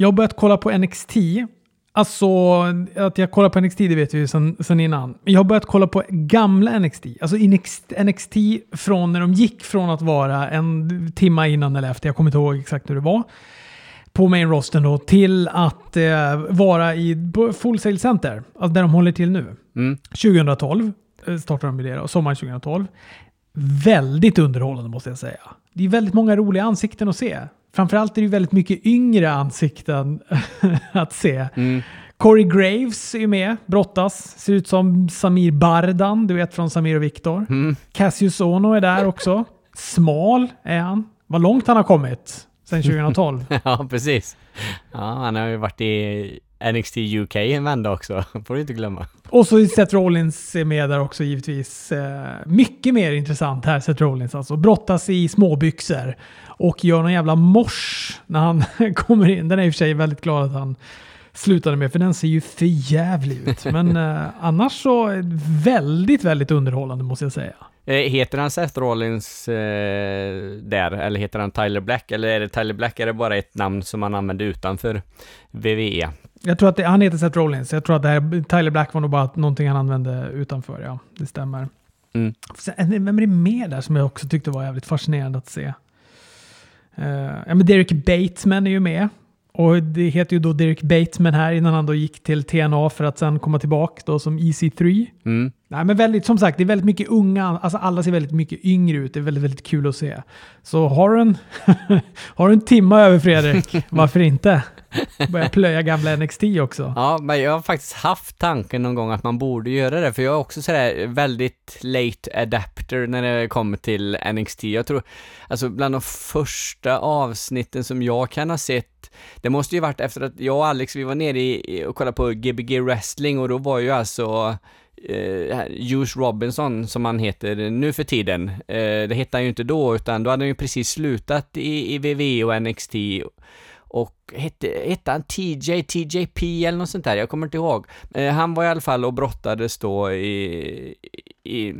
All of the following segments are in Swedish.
Jag har börjat kolla på NXT. Alltså, att jag kollar på NXT det vet vi ju sen, sen innan. Jag har börjat kolla på gamla NXT. Alltså NXT, NXT från när de gick från att vara en timma innan eller efter, jag kommer inte ihåg exakt hur det var, på main rosten då, till att eh, vara i Full Sail Center, alltså där de håller till nu. Mm. 2012 eh, startade de med det, då, sommaren 2012. Väldigt underhållande måste jag säga. Det är väldigt många roliga ansikten att se. Framförallt är det väldigt mycket yngre ansikten att se. Mm. Corey Graves är ju med, brottas. Ser ut som Samir Bardan, du vet från Samir och Viktor. Mm. Cassius Ono är där också. Smal är han. Vad långt han har kommit sedan 2012. Ja, precis. Ja, han har ju varit i NXT UK en vända också, får du inte glömma. Och så Seth Rollins är med där också givetvis. Eh, mycket mer intressant här, Seth Rollins alltså. Brottas i småbyxor och gör någon jävla mors när han kommer in. Den är i och för sig väldigt glad att han slutade med, för den ser ju för jävlig ut. Men eh, annars så väldigt, väldigt underhållande måste jag säga. Eh, Heter han Seth Rollins eh, där, eller heter han Tyler Black? Eller är det Tyler Black, är det bara ett namn som han använder utanför E? WWE? Jag tror att det, han heter Seth Rollins. Jag tror att det här, Tyler Black var nog bara någonting han använde utanför. Ja, det stämmer. Mm. Sen, vem är det mer där som jag också tyckte var jävligt fascinerande att se? Uh, ja, men Derek Bateman är ju med. Och det heter ju då Derek Bateman här innan han då gick till TNA för att sen komma tillbaka då som EC3. Mm. Nej men väldigt, som sagt, det är väldigt mycket unga, alltså alla ser väldigt mycket yngre ut. Det är väldigt, väldigt kul att se. Så har du en, har du en timma över Fredrik, varför inte? Börja plöja gamla NXT också. Ja, men jag har faktiskt haft tanken någon gång att man borde göra det, för jag är också sådär väldigt late adapter när det kommer till NXT. Jag tror, alltså bland de första avsnitten som jag kan ha sett, det måste ju varit efter att jag och Alex, vi var nere i, och kollade på Gbg wrestling och då var ju alltså eh, Juice Robinson, som han heter nu för tiden. Eh, det hette han ju inte då, utan då hade han ju precis slutat i, i WWE och NXT. Och hette, hette han TJ, TJP eller något sånt där, jag kommer inte ihåg. Eh, han var i alla fall och brottades då i, i,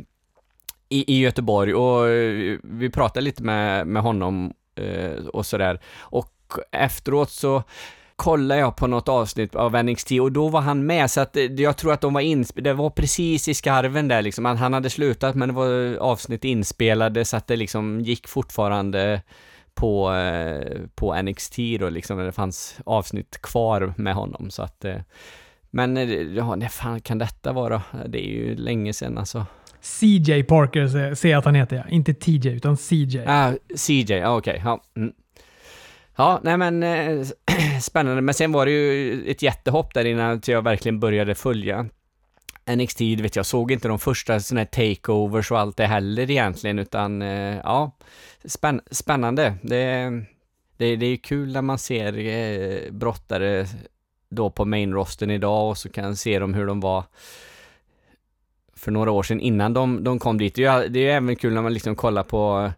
i, i Göteborg och eh, vi pratade lite med, med honom eh, och sådär. Och efteråt så kollade jag på något avsnitt av NXT och då var han med, så att eh, jag tror att de var inspelade, det var precis i skarven där liksom, han hade slutat men det var avsnitt inspelade så att det liksom gick fortfarande på, eh, på NXT då liksom, när det fanns avsnitt kvar med honom så att eh, men eh, ja, när fan kan detta vara? Det är ju länge sedan alltså. CJ Parker ser- jag att han heter, ja. Inte TJ, utan CJ. Ah, CJ, ah, okej. Ja. Mm ja, nej men eh, spännande. Men sen var det ju ett jättehopp där innan jag verkligen började följa NXT. Du vet, jag såg inte de första sådana här takeovers och allt det heller egentligen, utan eh, ja, spänn spännande. Det, det, det är ju kul när man ser eh, brottare då på main rosten idag och så kan se dem hur de var för några år sedan innan de, de kom dit. Det är, ju, det är ju även kul när man liksom kollar på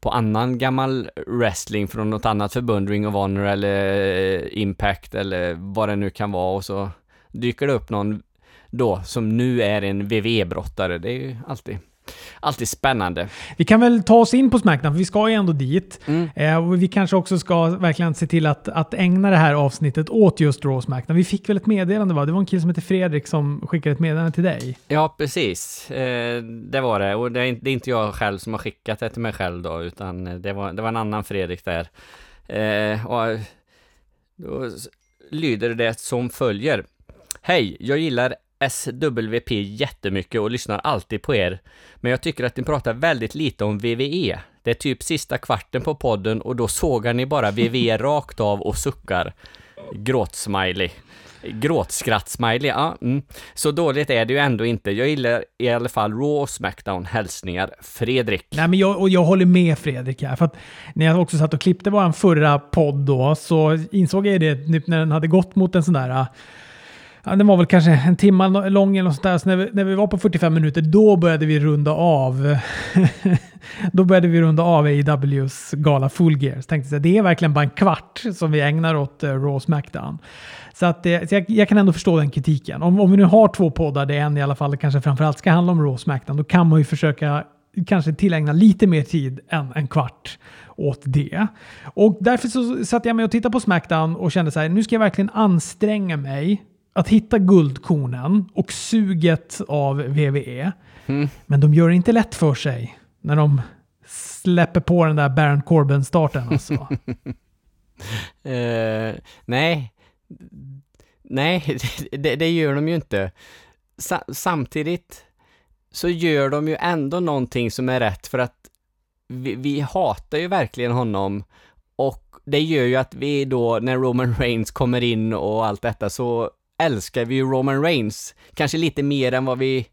på annan gammal wrestling från något annat förbund, Ring of Honor eller eh, Impact eller vad det nu kan vara och så dyker det upp någon då som nu är en VV-brottare, Det är ju alltid, alltid spännande. Vi kan väl ta oss in på Smackdown, för vi ska ju ändå dit. Mm. Eh, och vi kanske också ska verkligen se till att, att ägna det här avsnittet åt just Raw Smackdown. Vi fick väl ett meddelande va? Det var en kille som heter Fredrik som skickade ett meddelande till dig. Ja, precis. Eh, det var det. Och det är, inte, det är inte jag själv som har skickat det till mig själv då, utan det var, det var en annan Fredrik där. Eh, och då lyder det som följer. Hej, jag gillar SWP jättemycket och lyssnar alltid på er. Men jag tycker att ni pratar väldigt lite om VVE. Det är typ sista kvarten på podden och då sågar ni bara VVE rakt av och suckar. Gråtsmiley. Gråtskratt-smiley, ja. Mm. Så dåligt är det ju ändå inte. Jag gillar i alla fall Raw och Smackdown. Hälsningar Fredrik. Nej, men jag, och jag håller med Fredrik här. För att när jag också satt och klippte vår förra podd då, så insåg jag det när den hade gått mot en sån där... Ja, den var väl kanske en timme lång eller något sånt där. Så när vi, när vi var på 45 minuter, då började vi runda av. då började vi runda av AEWs gala Full Gear. Så tänkte jag, det är verkligen bara en kvart som vi ägnar åt uh, Raw Smackdown. Så, att, eh, så jag, jag kan ändå förstå den kritiken. Om, om vi nu har två poddar, det en i alla fall kanske framförallt ska handla om Raw Smackdown, då kan man ju försöka kanske tillägna lite mer tid än en kvart åt det. Och därför så satte jag mig och tittade på Smackdown och kände så här, nu ska jag verkligen anstränga mig att hitta guldkornen och suget av WWE. Mm. Men de gör det inte lätt för sig när de släpper på den där Baron Corbin-starten alltså. Eh, nej, nej, det, det gör de ju inte. Sa samtidigt så gör de ju ändå någonting som är rätt för att vi, vi hatar ju verkligen honom och det gör ju att vi då, när Roman Reigns kommer in och allt detta, så älskar vi ju Roman Reigns. Kanske lite mer än vad vi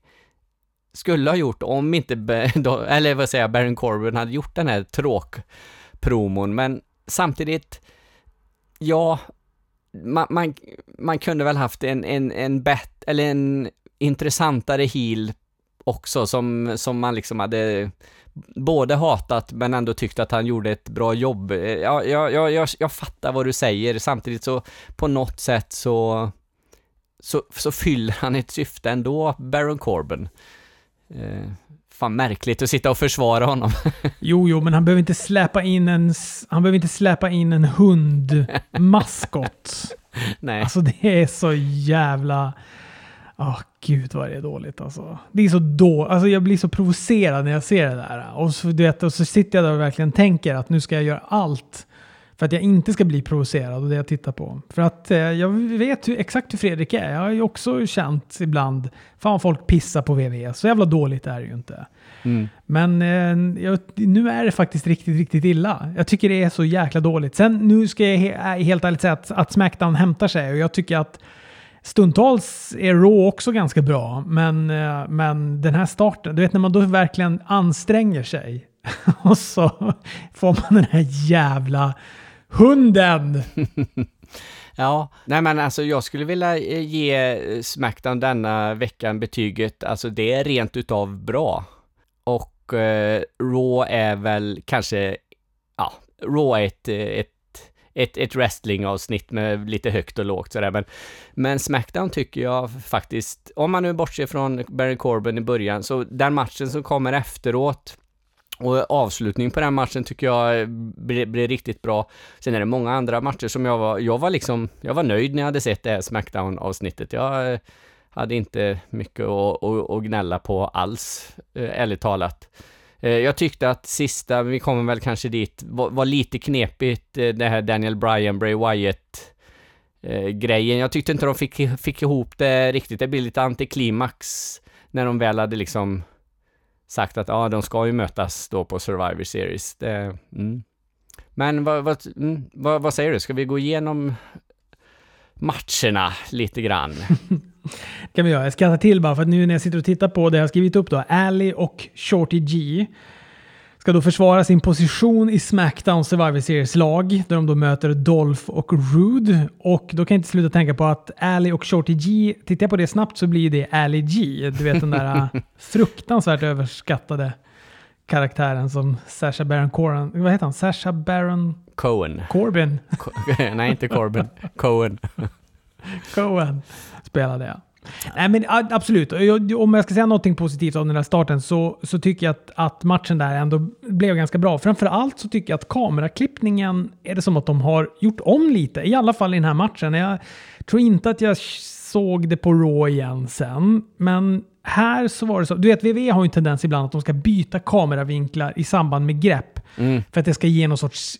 skulle ha gjort om inte, eller vad säger jag, Baron Corbin hade gjort den här tråkpromon, men samtidigt, ja, man, man, man kunde väl haft en, en, en bet, eller en intressantare heel också som, som man liksom hade både hatat men ändå tyckt att han gjorde ett bra jobb. Ja, jag, jag, jag, jag fattar vad du säger, samtidigt så på något sätt så, så, så fyller han ett syfte ändå, Baron Corbin. Eh, fan märkligt att sitta och försvara honom. jo, jo, men han behöver inte släpa in en, han behöver inte släpa in en hundmaskot. Nej. Alltså det är så jävla... Oh, gud vad det är dåligt alltså. Det är så då, alltså jag blir så provocerad när jag ser det där. Och så, du vet, och så sitter jag där och verkligen tänker att nu ska jag göra allt för att jag inte ska bli provocerad av det jag tittar på. För att eh, jag vet hur, exakt hur Fredrik är. Jag har ju också känt ibland, fan folk pissar på VV. Så jävla dåligt är det ju inte. Mm. Men eh, jag, nu är det faktiskt riktigt, riktigt illa. Jag tycker det är så jäkla dåligt. Sen nu ska jag he helt ärligt säga att, att Smackdown hämtar sig och jag tycker att Stundtals är Raw också ganska bra, men, eh, men den här starten, du vet när man då verkligen anstränger sig och så får man den här jävla hunden! ja, nej men alltså jag skulle vilja eh, ge eh, Smackdown denna veckan betyget, alltså det är rent utav bra. Och eh, Raw är väl kanske, ja, Raw är ett, eh, ett ett, ett wrestlingavsnitt med lite högt och lågt sådär. Men, men Smackdown tycker jag faktiskt, om man nu bortser från Barry Corbin i början, så den matchen som kommer efteråt, och avslutningen på den matchen tycker jag eh, blir, blir, riktigt bra. Sen är det många andra matcher som jag var, jag var liksom, jag var nöjd när jag hade sett det här Smackdown-avsnittet. Jag eh, hade inte mycket att, att, att gnälla på alls, eh, ärligt talat. Jag tyckte att sista, vi kommer väl kanske dit, var, var lite knepigt det här Daniel Bryan, Bray Wyatt-grejen. Jag tyckte inte de fick, fick ihop det riktigt. Det blev lite antiklimax när de väl hade liksom sagt att ah, de ska ju mötas då på Survivor Series. Det, mm. Men vad, vad, mm, vad, vad, säger du? Ska vi gå igenom matcherna lite grann? kan vi göra. Jag skrattar till bara för att nu när jag sitter och tittar på det jag har skrivit upp då. Ali och Shorty G ska då försvara sin position i Smackdown Survivor Series-lag där de då möter Dolph och Rude. Och då kan jag inte sluta tänka på att Ali och Shorty G, tittar jag på det snabbt så blir det Ali G. Du vet den där fruktansvärt överskattade karaktären som Sasha Baron Corbin. Vad heter han? Sasha Baron... Cohen. Corbin. Nej, inte Corbin. Cohen. Cohen spelade jag. Nej men absolut, om jag ska säga någonting positivt om den här starten så, så tycker jag att, att matchen där ändå blev ganska bra. Framförallt så tycker jag att kameraklippningen är det som att de har gjort om lite, i alla fall i den här matchen. Jag tror inte att jag såg det på Raw igen sen, men här så var det så. Du vet, WWE har ju en tendens ibland att de ska byta kameravinklar i samband med grepp. Mm. För att det ska ge någon sorts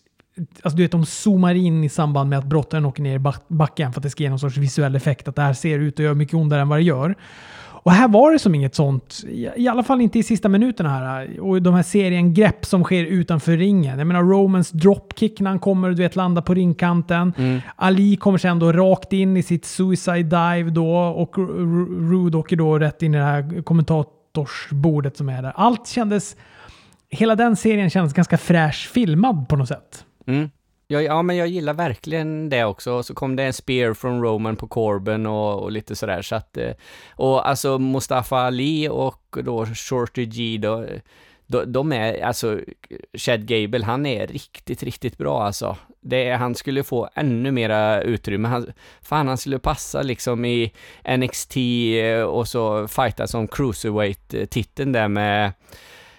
Alltså du vet, de zoomar in i samband med att brottaren åker ner i backen för att det ska ge någon sorts visuell effekt. Att det här ser ut att göra mycket ondare än vad det gör. Och här var det som inget sånt. I alla fall inte i sista minuterna här. Och de här serien grepp som sker utanför ringen. Jag menar Romans dropkick när han kommer och du vet landa på ringkanten. Mm. Ali kommer sen då rakt in i sitt suicide dive då och Rude åker då rätt in i det här kommentatorsbordet som är där. Allt kändes... Hela den serien kändes ganska fräsch filmad på något sätt. Mm. Ja, ja, men jag gillar verkligen det också. Så kom det en spear från Roman på Corbin och, och lite sådär. Så att, eh, och alltså Mustafa Ali och då Shorty G då, de, de är, alltså Chad Gable, han är riktigt, riktigt bra alltså. Det, han skulle få ännu mera utrymme. Han, fan, han skulle passa liksom i NXT eh, och så fighta som cruiserweight-titeln där med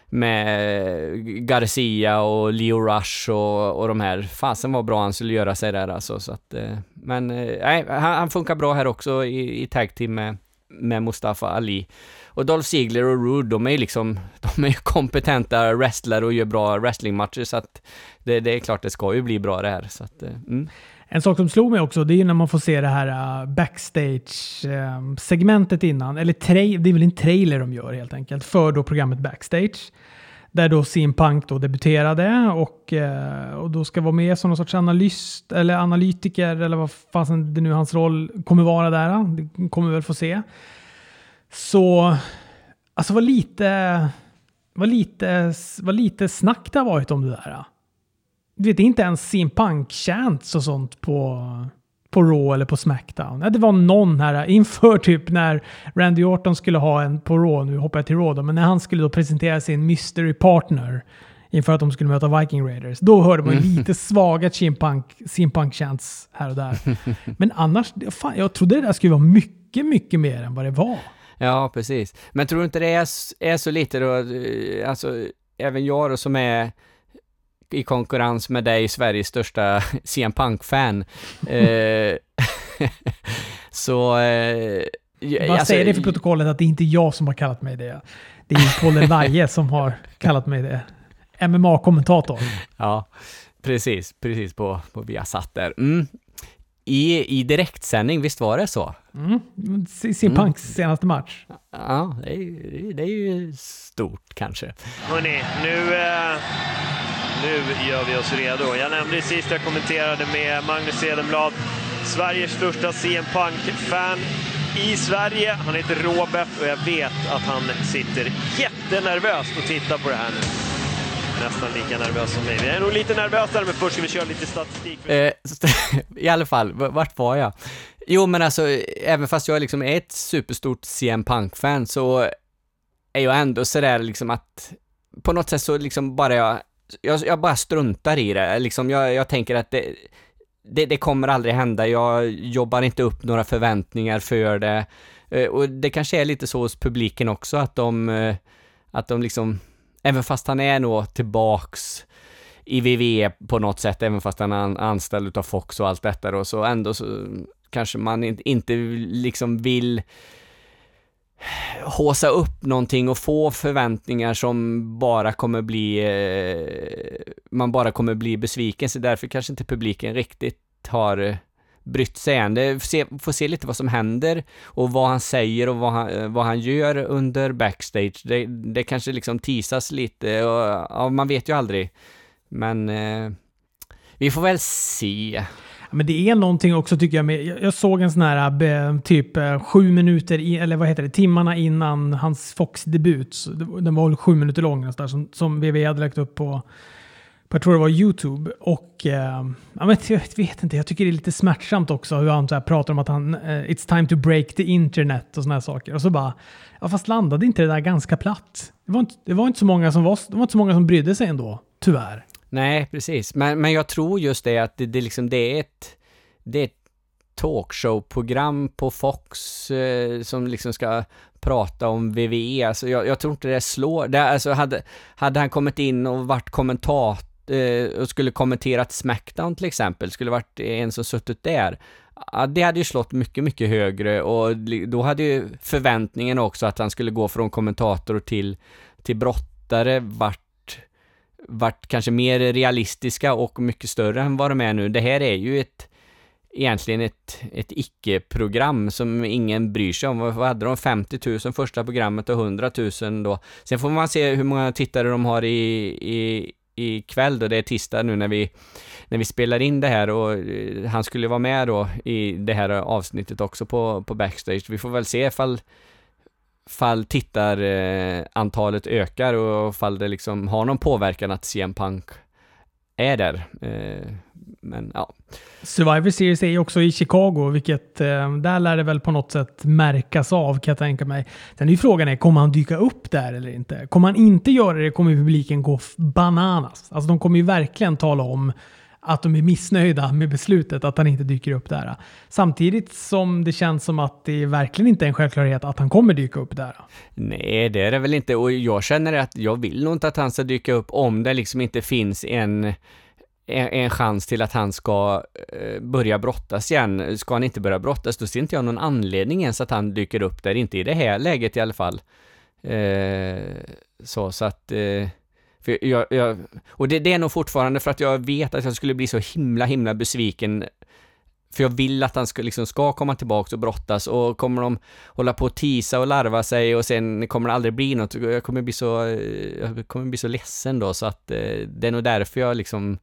med Garcia och Leo Rush och, och de här. Fasen var bra han skulle göra sig där alltså. Så att, eh, men eh, nej, han, han, funkar bra här också i, i tag team med, med Mustafa Ali. Och Dolph Ziggler och Rude, de är ju liksom, de är ju kompetenta wrestlare och gör bra wrestlingmatcher så att det, det, är klart det ska ju bli bra det här. Så att, eh, mm. En sak som slog mig också, det är ju när man får se det här äh, backstage-segmentet ähm, innan. Eller det är väl en trailer de gör helt enkelt, för då programmet Backstage. Där då CM Punk då debuterade och, äh, och då ska vara med som någon sorts analyst eller analytiker eller vad fasen det nu hans roll kommer vara där. Äh, det kommer vi väl få se. Så, alltså vad lite, vad lite, vad lite snack det har varit om det där du vet, inte ens sin punk-chants och sånt på, på Raw eller på Smackdown. Det var någon här inför typ när Randy Orton skulle ha en på Raw, nu hoppar jag till Raw då, men när han skulle då presentera sin mystery partner inför att de skulle möta Viking Raiders. Då hörde man mm. lite svaga simpunk chants här och där. Men annars, fan, jag trodde det där skulle vara mycket, mycket mer än vad det var. Ja, precis. Men tror du inte det är, är så lite då, eh, alltså även jag då som är i konkurrens med dig, Sveriges största CM Punk-fan. eh, så... Eh, Vad alltså, säger det för protokollet att det är inte jag som har kallat mig det? Det är Paul Laje som har kallat mig det. MMA-kommentator. Ja, precis. Precis på, på Viasat där. Mm. I, I direktsändning, visst var det så? Mm. Sin Punks mm. senaste match. Ja, det är, det är ju stort kanske. Hörni, nu... Eh nu gör vi oss redo. Jag nämnde sist jag kommenterade med Magnus Edenblad, Sveriges största CM Punk-fan i Sverige. Han heter Robert och jag vet att han sitter jättenervöst och tittar på det här nu. Nästan lika nervös som mig. Vi är nog lite nervösare, men först ska vi köra lite statistik. Eh, I alla fall, vart var jag? Jo, men alltså, även fast jag liksom är ett superstort CM Punk-fan så är jag ändå sådär liksom att på något sätt så liksom bara jag jag, jag bara struntar i det. Liksom, jag, jag tänker att det, det, det, kommer aldrig hända. Jag jobbar inte upp några förväntningar för det. Eh, och det kanske är lite så hos publiken också, att de, eh, att de liksom, även fast han är nog tillbaks i VVE på något sätt, även fast han är anställd utav Fox och allt detta då, så ändå så kanske man inte liksom vill håsa upp någonting och få förväntningar som bara kommer bli, eh, man bara kommer bli besviken, så därför kanske inte publiken riktigt har eh, brytt sig än. Det se, får se lite vad som händer och vad han säger och vad han, eh, vad han gör under backstage. Det, det kanske liksom tisas lite och ja, man vet ju aldrig. Men eh, vi får väl se. Men det är någonting också tycker jag med, jag såg en sån här eh, typ eh, sju minuter, i, eller vad heter det, timmarna innan hans Fox-debut. Den var väl sju minuter lång nästan, som, som VV hade lagt upp på, på, jag tror det var YouTube. Och eh, jag, vet, jag vet inte, jag tycker det är lite smärtsamt också hur han så här pratar om att han, eh, it's time to break the internet och såna här saker. Och så bara, ja fast landade inte det där ganska platt? Det var inte, det var inte, så, många som var, det var inte så många som brydde sig ändå, tyvärr. Nej, precis. Men, men jag tror just det att det, det, liksom, det är ett, det är ett talkshow-program på Fox eh, som liksom ska prata om VVE. Alltså jag, jag tror inte det slår. Det, alltså hade, hade han kommit in och varit kommentator eh, och skulle kommenterat Smackdown till exempel, skulle varit en som suttit där. Ja, det hade ju slått mycket, mycket högre och då hade ju förväntningen också att han skulle gå från kommentator till, till brottare varit varit kanske mer realistiska och mycket större än vad de är nu. Det här är ju ett egentligen ett, ett icke-program som ingen bryr sig om. Vad hade de? 50 000 första programmet och 100 000 då. Sen får man se hur många tittare de har i, i, i kväll då. Det är tisdag nu när vi, när vi spelar in det här och eh, han skulle vara med då i det här avsnittet också på, på Backstage. Vi får väl se ifall fall tittarantalet eh, ökar och fall det liksom har någon påverkan att CM Punk är där. Eh, men ja. Survivor Series är ju också i Chicago, vilket eh, där lär det väl på något sätt märkas av kan jag tänka mig. Sen är ju frågan är, kommer han dyka upp där eller inte? Kommer han inte göra det kommer publiken gå bananas. Alltså de kommer ju verkligen tala om att de är missnöjda med beslutet att han inte dyker upp där. Samtidigt som det känns som att det verkligen inte är en självklarhet att han kommer dyka upp där. Nej, det är det väl inte. Och jag känner att jag vill nog inte att han ska dyka upp om det liksom inte finns en en chans till att han ska eh, börja brottas igen. Ska han inte börja brottas, då ser inte jag någon anledning ens att han dyker upp där, inte i det här läget i alla fall. Eh, så, så att... Eh, för jag, jag, och det, det, är nog fortfarande för att jag vet att jag skulle bli så himla, himla besviken. För jag vill att han ska, liksom, ska komma tillbaka och brottas och kommer de hålla på och tisa och larva sig och sen kommer det aldrig bli något. Jag kommer bli så, jag kommer bli så ledsen då så att eh, det är nog därför jag liksom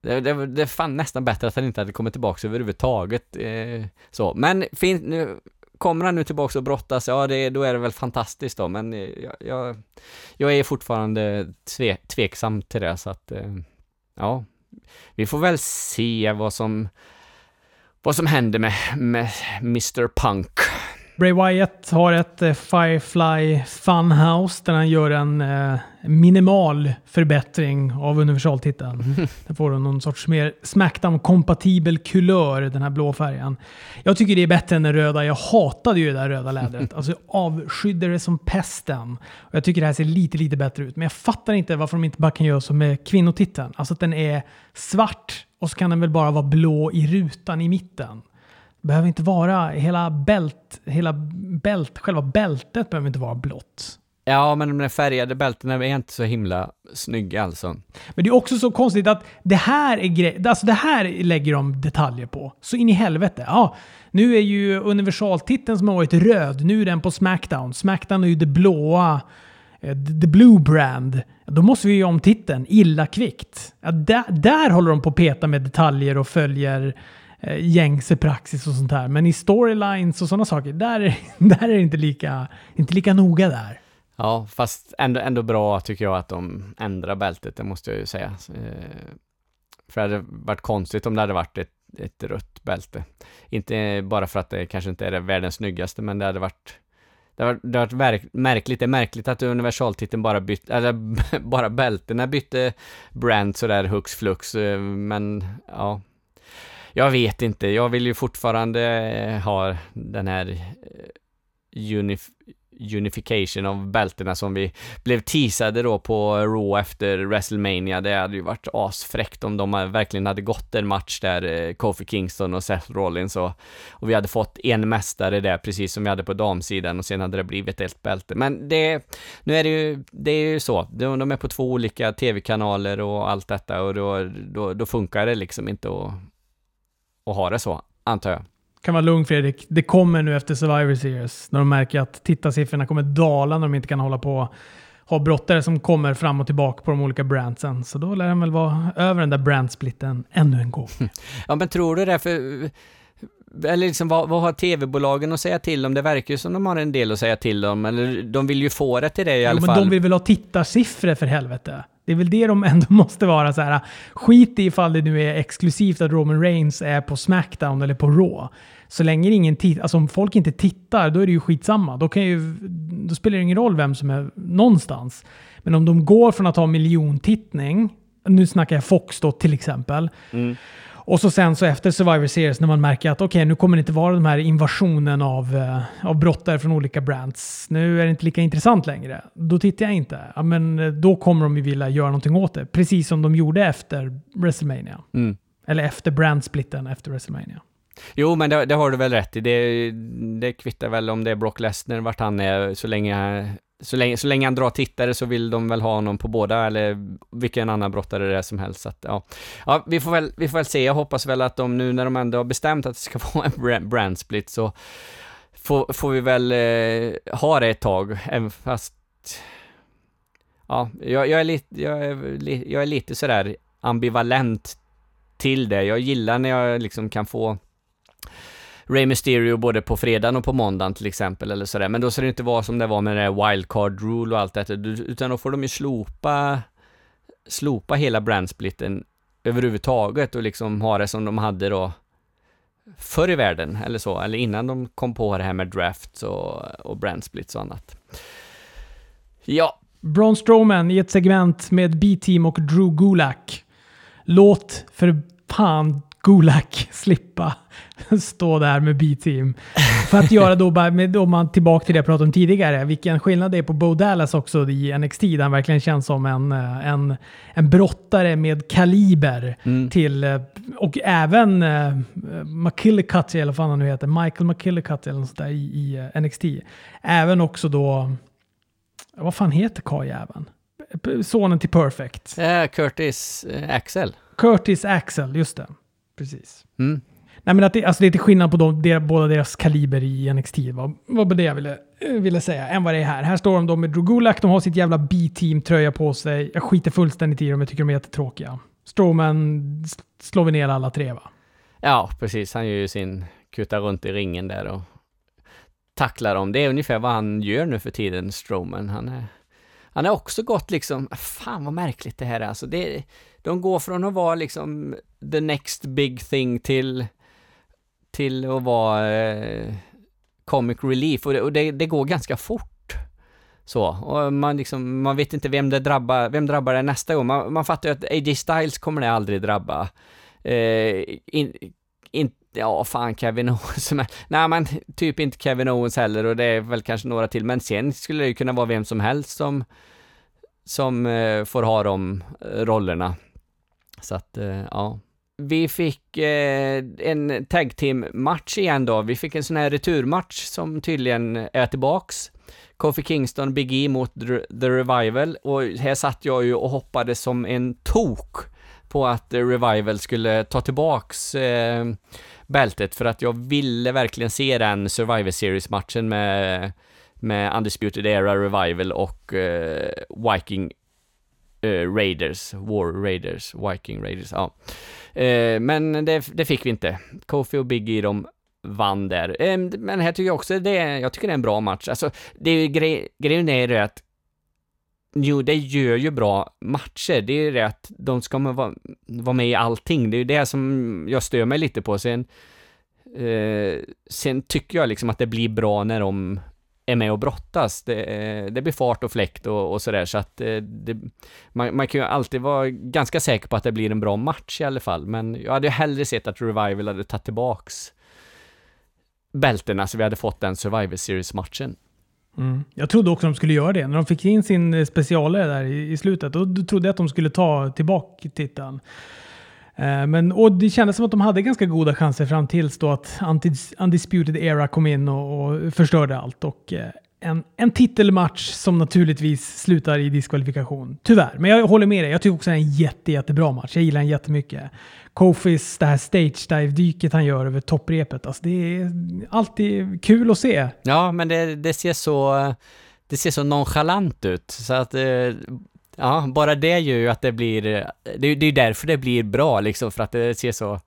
det, det, det är fan nästan bättre att han inte hade kommit tillbaka överhuvudtaget. Eh, så, men fin, nu, kommer han nu tillbaka och brottas, ja det, då är det väl fantastiskt då, men eh, jag, jag, jag är fortfarande tve, tveksam till det, så att eh, ja, vi får väl se vad som, vad som händer med, med Mr Punk. Bray Wyatt har ett eh, Firefly Funhouse där han gör en eh, minimal förbättring av universaltiteln. Den får någon sorts mer Smackdown-kompatibel kulör, den här blå färgen. Jag tycker det är bättre än den röda. Jag hatade ju det där röda lädret. Alltså jag avskydde det som pesten. Och jag tycker det här ser lite, lite bättre ut. Men jag fattar inte varför de inte bara kan göra så med kvinnotiteln. Alltså att den är svart och så kan den väl bara vara blå i rutan i mitten behöver inte vara, hela bält, hela bält, själva bältet behöver inte vara blått. Ja, men de färgade bältena är inte så himla snygga alltså. Men det är också så konstigt att det här är grej, alltså det här lägger de detaljer på. Så in i helvete. Ja, nu är ju universaltiteln som har varit röd, nu är den på Smackdown. Smackdown är ju det blåa, eh, the blue brand. Då måste vi ju om titeln illa kvickt. Ja, där, där håller de på att peta med detaljer och följer Eh, gängse praxis och sånt här. Men i storylines och sådana saker, där, där är det inte lika, inte lika noga där. Ja, fast ändå, ändå bra tycker jag att de ändrar bältet, det måste jag ju säga. Eh, för det hade varit konstigt om det hade varit ett, ett rött bälte. Inte bara för att det kanske inte är det världens snyggaste, men det hade varit det har, det har varit verk, märkligt. Det är märkligt att universaltiteln bara bytte, eller bara bältena bytte brand sådär hux flux, eh, men ja, jag vet inte, jag vill ju fortfarande eh, ha den här eh, unif unification av bältena som vi blev teasade då på Raw efter WrestleMania. Det hade ju varit asfräckt om de verkligen hade gått en match där, eh, Kofi Kingston och Seth Rollins och, och vi hade fått en mästare där, precis som vi hade på damsidan och sen hade det blivit ett bälte. Men det, nu är det ju, det är ju så, de, de är på två olika tv-kanaler och allt detta och då, då, då funkar det liksom inte att och ha det så, antar jag. Kan vara lugn Fredrik. Det kommer nu efter Survivor Series när de märker att tittarsiffrorna kommer dala när de inte kan hålla på ha brottare som kommer fram och tillbaka på de olika brandsen. Så då lär den väl vara över den där brandsplitten ännu en gång. Ja, men tror du det? För, eller liksom, vad, vad har tv-bolagen att säga till om? Det verkar ju som de har en del att säga till om, eller de vill ju få det till det i jo, alla fall. men de vill väl ha tittarsiffror för helvete? Det är väl det de ändå måste vara så här. Skit i ifall det nu är exklusivt att Roman Reigns är på Smackdown eller på Raw. Så länge ingen tittar, alltså om folk inte tittar, då är det ju skitsamma. Då, kan ju, då spelar det ingen roll vem som är någonstans. Men om de går från att ha miljontittning, nu snackar jag Fox då till exempel, mm. Och så sen så efter Survivor Series när man märker att okej, okay, nu kommer det inte vara den här invasionen av, uh, av brottare från olika brands. Nu är det inte lika intressant längre. Då tittar jag inte. Ja, men eh, då kommer de ju vilja göra någonting åt det. Precis som de gjorde efter WrestleMania. Mm. Eller efter brandsplitten efter WrestleMania. Jo, men det, det, har du väl rätt i. Det, det kvittar väl om det är Brock Lesnar, vart han är, så länge så länge, så länge han drar tittare så vill de väl ha honom på båda, eller vilken annan brottare det är som helst. Så att, ja. ja, vi får, väl, vi får väl se. Jag hoppas väl att de nu när de ändå har bestämt att det ska vara en brand split så får, får vi väl eh, ha det ett tag, även fast Ja, jag, jag, är lite, jag, är, jag är lite sådär ambivalent till det. Jag gillar när jag liksom kan få Ray Mysterio både på fredagen och på måndagen till exempel eller sådär. Men då ska det inte vara som det var med det där wildcard rule och allt detta, utan då får de ju slopa, slopa hela brandsplitten överhuvudtaget och liksom ha det som de hade då förr i världen eller så, eller innan de kom på det här med drafts och, och brandsplits och annat. Ja. Braun Strowman i ett segment med B-Team och Drew Gulak låt för fan Gulak slippa stå där med B-team. För att göra då, om man tillbaka till det jag pratade om tidigare, vilken skillnad det är på Bo Dallas också i NXT, där han verkligen känns som en, eh, en, en brottare med kaliber. Mm. till, eh, och även uh, McKillicuddy, eller vad han nu heter, Michael McKillicuddy eller något sånt där i, i uh, NXT. Även också då, vad fan heter karljäveln? Sonen till Perfect. Eh, Curtis eh, Axel. Curtis Axel, just det. Precis. Mm. Nej men att det, alltså det är till skillnad på de, de, båda deras kaliber i NXT, vad var det jag ville, ville säga, än vad det är här. Här står de då med Drogulak, de har sitt jävla B-team-tröja på sig. Jag skiter fullständigt i dem, jag tycker de är jättetråkiga. Strowman slår vi ner alla tre va? Ja, precis. Han gör ju sin kuta runt i ringen där och tacklar dem. Det är ungefär vad han gör nu för tiden, Strowman. Han är han har också gått liksom, ah, fan vad märkligt det här är alltså. Det, de går från att vara liksom the next big thing till, till att vara eh, comic relief och, det, och det, det går ganska fort. Så, och man liksom, man vet inte vem det drabbar, vem drabbar det nästa gång. Man, man fattar ju att AJ Styles kommer det aldrig drabba. Eh, in, in, ja, fan Kevin Owens. Men, nej, men typ inte Kevin Owens heller och det är väl kanske några till. Men sen skulle det ju kunna vara vem som helst som, som eh, får ha de eh, rollerna. Så att, eh, ja. Vi fick eh, en tag team match igen då. Vi fick en sån här returmatch som tydligen är tillbaks. Kofi Kingston, Big E mot The Revival och här satt jag ju och hoppades som en tok på att The Revival skulle ta tillbaks eh, bältet för att jag ville verkligen se den Survivor Series-matchen med, med Undisputed Era Revival och eh, Viking eh, Raiders, War Raiders, Viking Raiders, ja. Eh, men det, det fick vi inte. Kofi och Biggie de vann där. Eh, men här tycker jag också det är, jag tycker det är en bra match. Alltså, det är ju grejen är det att Jo, det gör ju bra matcher. Det är ju det att de ska vara, va med i allting. Det är ju det som jag stör mig lite på. Sen, eh, sen tycker jag liksom att det blir bra när de är med och brottas. Det, det blir fart och fläkt och, och sådär, så att eh, det, man, man kan ju alltid vara ganska säker på att det blir en bra match i alla fall, men jag hade ju hellre sett att Revival hade tagit tillbaks bältena så vi hade fått den Survivor Series-matchen. Mm. Jag trodde också de skulle göra det. När de fick in sin eh, specialare där i, i slutet, då trodde jag att de skulle ta tillbaka titeln. Eh, men, och det kändes som att de hade ganska goda chanser fram tills då att Undisputed Era kom in och, och förstörde allt. Och, eh, en, en titelmatch som naturligtvis slutar i diskvalifikation. Tyvärr. Men jag håller med dig. Jag tycker också det är en jätte, jättebra match. Jag gillar den jättemycket. Kofis, det här stage dive-dyket han gör över topprepet. Alltså det är alltid kul att se. Ja, men det, det ser så, det ser så nonchalant ut, så att eh, Ja, bara det gör ju att det blir, eh, det, är- det är därför det blir bra liksom, för att det ser så,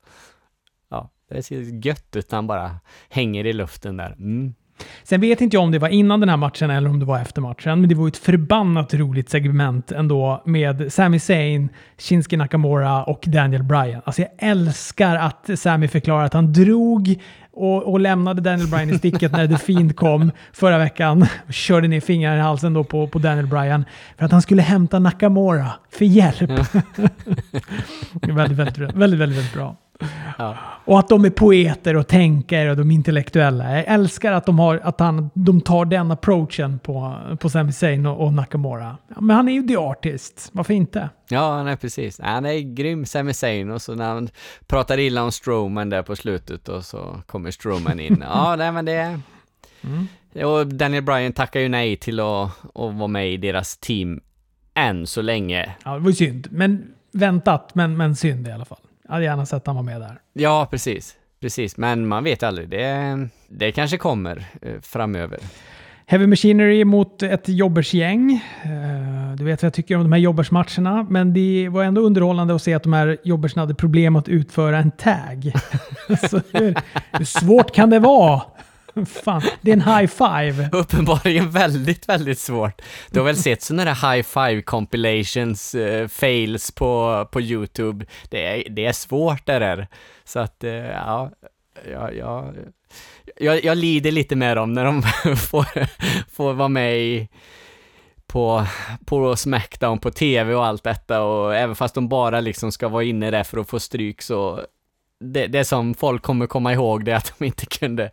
ja, det ser gött ut när han bara hänger i luften där. Mm. Sen vet inte jag om det var innan den här matchen eller om det var efter matchen, men det var ju ett förbannat roligt segment ändå med Sami Zayn, Shinsuke Nakamura och Daniel Bryan. Alltså jag älskar att Sami förklarar att han drog och, och lämnade Daniel Bryan i sticket när The Fiend kom förra veckan och körde ner fingrar i halsen då på, på Daniel Bryan för att han skulle hämta Nakamura för hjälp. Är väldigt, väldigt, väldigt, väldigt, väldigt bra. Ja. Och att de är poeter och tänkare och de är intellektuella. Jag älskar att de, har, att han, de tar den approachen på, på Sami Zayn och, och Nakamura. Ja, men han är ju the artist. Varför inte? Ja, nej precis. Han är grym, Sami Zayn, och så när han pratar illa om Strowman där på slutet och så kommer Strowman in. Ja, nej men det... Och Daniel Bryan tackar ju nej till att, att vara med i deras team än så länge. Ja, det var ju synd. Men väntat, men, men synd i alla fall. Hade gärna sett han var med där. Ja, precis. Precis, men man vet aldrig. Det, det kanske kommer eh, framöver. Heavy Machinery mot ett jobbersgäng. Eh, Du vet vad jag tycker om de här jobbersmatcherna, men det var ändå underhållande att se att de här jobbersna hade problem att utföra en tag. Så hur, hur svårt kan det vara? Fan, det är en high five. Uppenbarligen väldigt, väldigt svårt. Du har väl sett sådana där high five compilations, uh, fails på, på YouTube. Det är, det är svårt det där. Så att, uh, ja, ja, ja, jag, jag lider lite med dem när de får, får vara med i, på, på Smackdown på tv och allt detta och även fast de bara liksom ska vara inne där för att få stryk så det, det som folk kommer komma ihåg det är att de inte kunde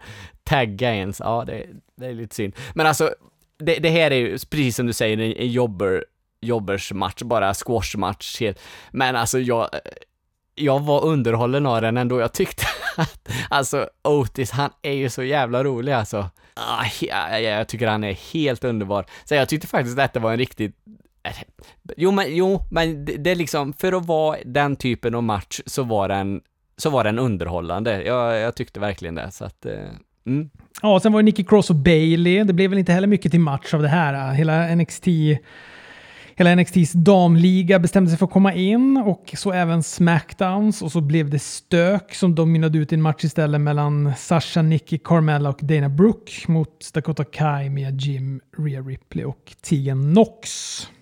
tagga ens. Ja, det, det är lite synd. Men alltså, det, det här är ju precis som du säger en jobber, jobbersmatch, bara squashmatch. Men alltså jag, jag var underhållen av den ändå. Jag tyckte att, alltså Otis, han är ju så jävla rolig alltså. Ah, ja, jag tycker han är helt underbar. Så jag tyckte faktiskt att detta var en riktigt eh, Jo men, jo, men det, det är liksom, för att vara den typen av match så var den, så var den underhållande. Jag, jag tyckte verkligen det, så att, eh, mm. Ja, sen var det Nicky Cross och Bailey. Det blev väl inte heller mycket till match av det här. Hela NXT Hela NXTs damliga bestämde sig för att komma in och så även Smackdowns och så blev det stök som dominerade ut i en match istället mellan Sasha, Nikki, Carmella och Dana Brooke mot Dakota Kai, Mia Jim, Rhea Ripley och Tegan Nox.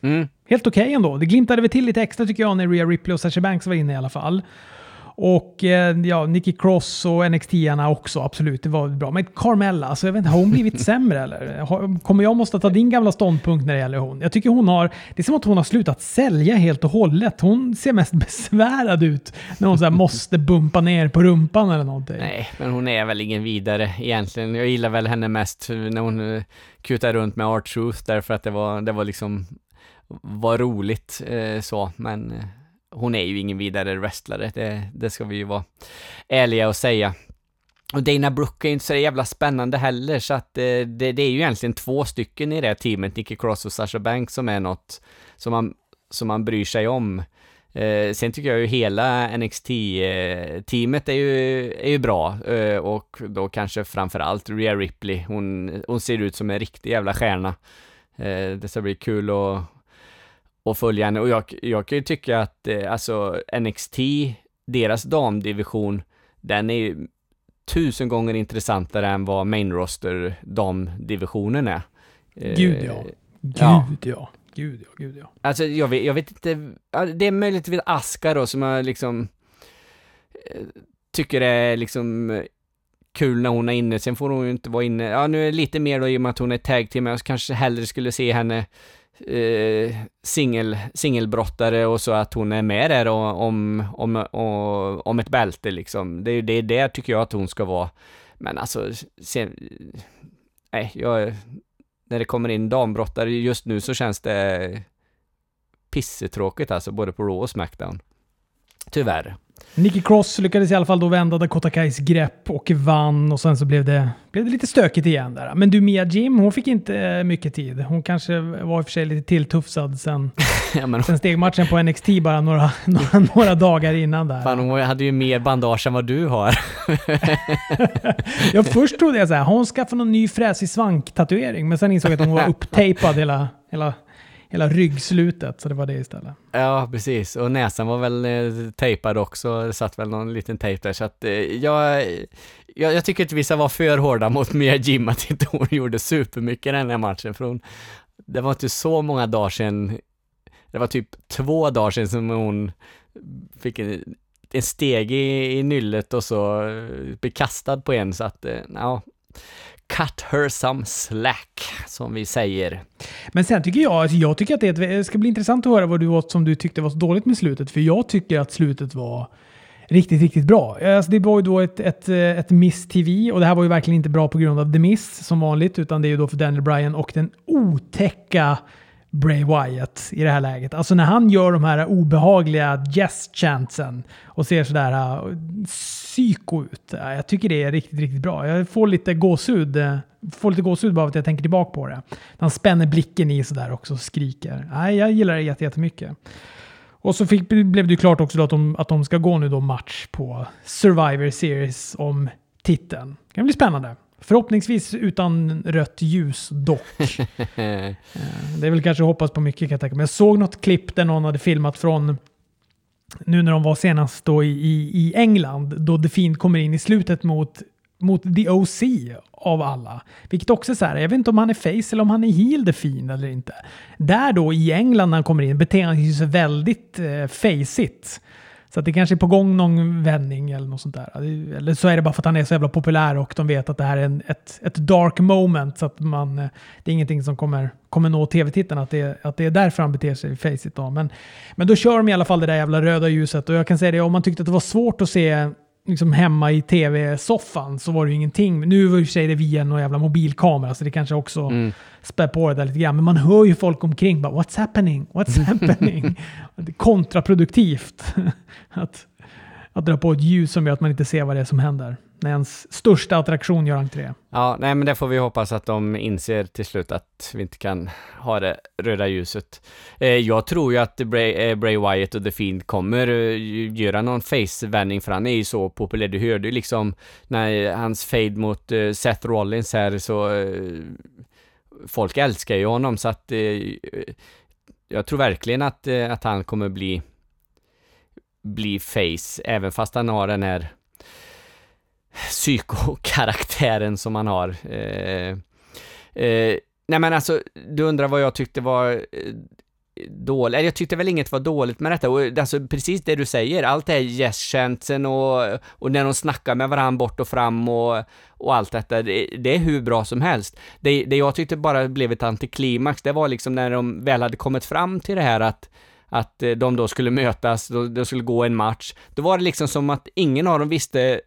Mm. Helt okej okay ändå. Det glimtade väl till lite extra tycker jag när Rhea Ripley och Sasha Banks var inne i alla fall. Och eh, ja, Nicky Cross och NXT-arna också, absolut. Det var bra. Men Carmella, alltså, jag vet inte, har hon blivit sämre eller? Kommer jag måste ta din gamla ståndpunkt när det gäller hon? Jag tycker hon har... Det är som att hon har slutat sälja helt och hållet. Hon ser mest besvärad ut när hon så måste bumpa ner på rumpan eller någonting. Nej, men hon är väl ingen vidare egentligen. Jag gillar väl henne mest när hon eh, kutar runt med Art Truth därför att det var, det var liksom var roligt eh, så, men eh, hon är ju ingen vidare wrestlare, det, det ska vi ju vara ärliga och säga. Och Dana Brooke är inte så jävla spännande heller, så att eh, det, det, är ju egentligen två stycken i det här teamet, Nicky Cross och Sasha Banks, som är något som man, som man bryr sig om. Eh, sen tycker jag ju hela NXT-teamet eh, är ju, är ju bra eh, och då kanske framförallt Rhea Ripley, hon, hon ser ut som en riktig jävla stjärna. Eh, det ska bli kul att och följa henne. Och jag, jag kan ju tycka att eh, alltså NXT, deras damdivision, den är ju tusen gånger intressantare än vad main roster damdivisionen är. Gud ja. Gud ja. ja. Gud ja, gud ja. Alltså jag vet, jag vet inte, det är möjligtvis Aska då som jag liksom eh, tycker är liksom kul när hon är inne, sen får hon ju inte vara inne, ja nu är det lite mer då i och med att hon är tag team, jag kanske hellre skulle se henne eh, singel, singelbrottare och så att hon är med där och, om, om, och, om ett bälte liksom. Det är det, det tycker jag att hon ska vara. Men alltså, sen, nej, jag, när det kommer in dambrottare just nu så känns det pissetråkigt alltså, både på Raw och Smackdown. Tyvärr. Nicky Cross lyckades i alla fall då vända Dakota Kais grepp och vann och sen så blev det, blev det lite stökigt igen där. Men du Mia Jim, hon fick inte eh, mycket tid. Hon kanske var i och för sig lite tilltufsad sen, ja, men... sen stegmatchen på NXT bara några, några, några dagar innan där. Fan, hon hade ju mer bandage än vad du har. ja, först trodde jag så här, hon skaffade någon ny fräsig svank-tatuering, men sen insåg jag att hon var upptejpad hela, hela hela ryggslutet, så det var det istället. Ja, precis. Och näsan var väl eh, tejpad också, det satt väl någon liten tejp där, så att eh, jag, jag, jag tycker att vissa var för hårda mot Mia Jim, att inte hon gjorde supermycket den här matchen, för hon, det var inte så många dagar sedan, det var typ två dagar sedan som hon fick en, en steg i, i nyllet och så eh, blev kastad på en, så att, eh, ja, cut her some slack, som vi säger. Men sen tycker jag, alltså, jag tycker att det ska bli intressant att höra vad du åt som du tyckte var så dåligt med slutet. För jag tycker att slutet var riktigt, riktigt bra. Alltså det var ju då ett, ett, eh, ett Miss TV och det här var ju verkligen inte bra på grund av The Miss som vanligt, utan det är ju då för Daniel Bryan och den otäcka Bray Wyatt i det här läget. Alltså när han gör de här obehagliga yes-chantsen och ser sådär äh, uh, psyko ut. Äh, jag tycker det är riktigt, riktigt bra. Jag får lite gåshud, uh, får lite gåshud bara av att jag tänker tillbaka på det. Han spänner blicken i sådär också och skriker. Nej, jag gillar det jättemycket. Och så fick, blev det ju klart också att de, att de ska gå nu då match på Survivor Series om titeln. Det kan bli spännande. Förhoppningsvis utan rött ljus dock. Eh, det är väl kanske att hoppas på mycket kan jag tänka mig. Jag såg något klipp där någon hade filmat från nu när de var senast då i, i, i England, då The Fiend kommer in i slutet mot, mot The OC av alla. Vilket också är så här, jag vet inte om han är face eller om han är heel The Fiend eller inte. Där då i England när han kommer in beter han sig väldigt eh, faceigt. Så att det kanske är på gång någon vändning eller något sånt där. Eller så är det bara för att han är så jävla populär och de vet att det här är en, ett, ett dark moment. Så att man, eh, det är ingenting som kommer, kommer nå tv-tittarna, att det, att det är därför han beter sig i Faceit. Då. Men, men då kör de i alla fall det där jävla röda ljuset. Och jag kan säga det, om man tyckte att det var svårt att se liksom hemma i tv-soffan så var det ju ingenting. Nu var det i sig det via någon jävla mobilkamera så det kanske också mm. spär på det där lite grann. Men man hör ju folk omkring bara “What's happening? What's happening?” Det är kontraproduktivt att, att dra på ett ljus som gör att man inte ser vad det är som händer när ens största attraktion gör entré. Ja, nej men det får vi hoppas att de inser till slut att vi inte kan ha det röda ljuset. Eh, jag tror ju att Bray, eh, Bray Wyatt och The Fiend kommer eh, göra någon face-vändning för han är ju så populär. Du hörde ju liksom när hans fade mot eh, Seth Rollins här så eh, folk älskar ju honom så att eh, jag tror verkligen att, att han kommer bli bli face, även fast han har den här psykokaraktären som han har. Eh, eh, nej men alltså, du undrar vad jag tyckte var eh, dåligt, jag tyckte väl inget var dåligt med detta, och eh, alltså precis det du säger, allt det här yes och, och när de snackar med varandra bort och fram och, och allt detta, det, det, är hur bra som helst. Det, det jag tyckte bara blev ett antiklimax, det var liksom när de väl hade kommit fram till det här att att eh, de då skulle mötas, de skulle gå en match. Då var det liksom som att ingen av dem visste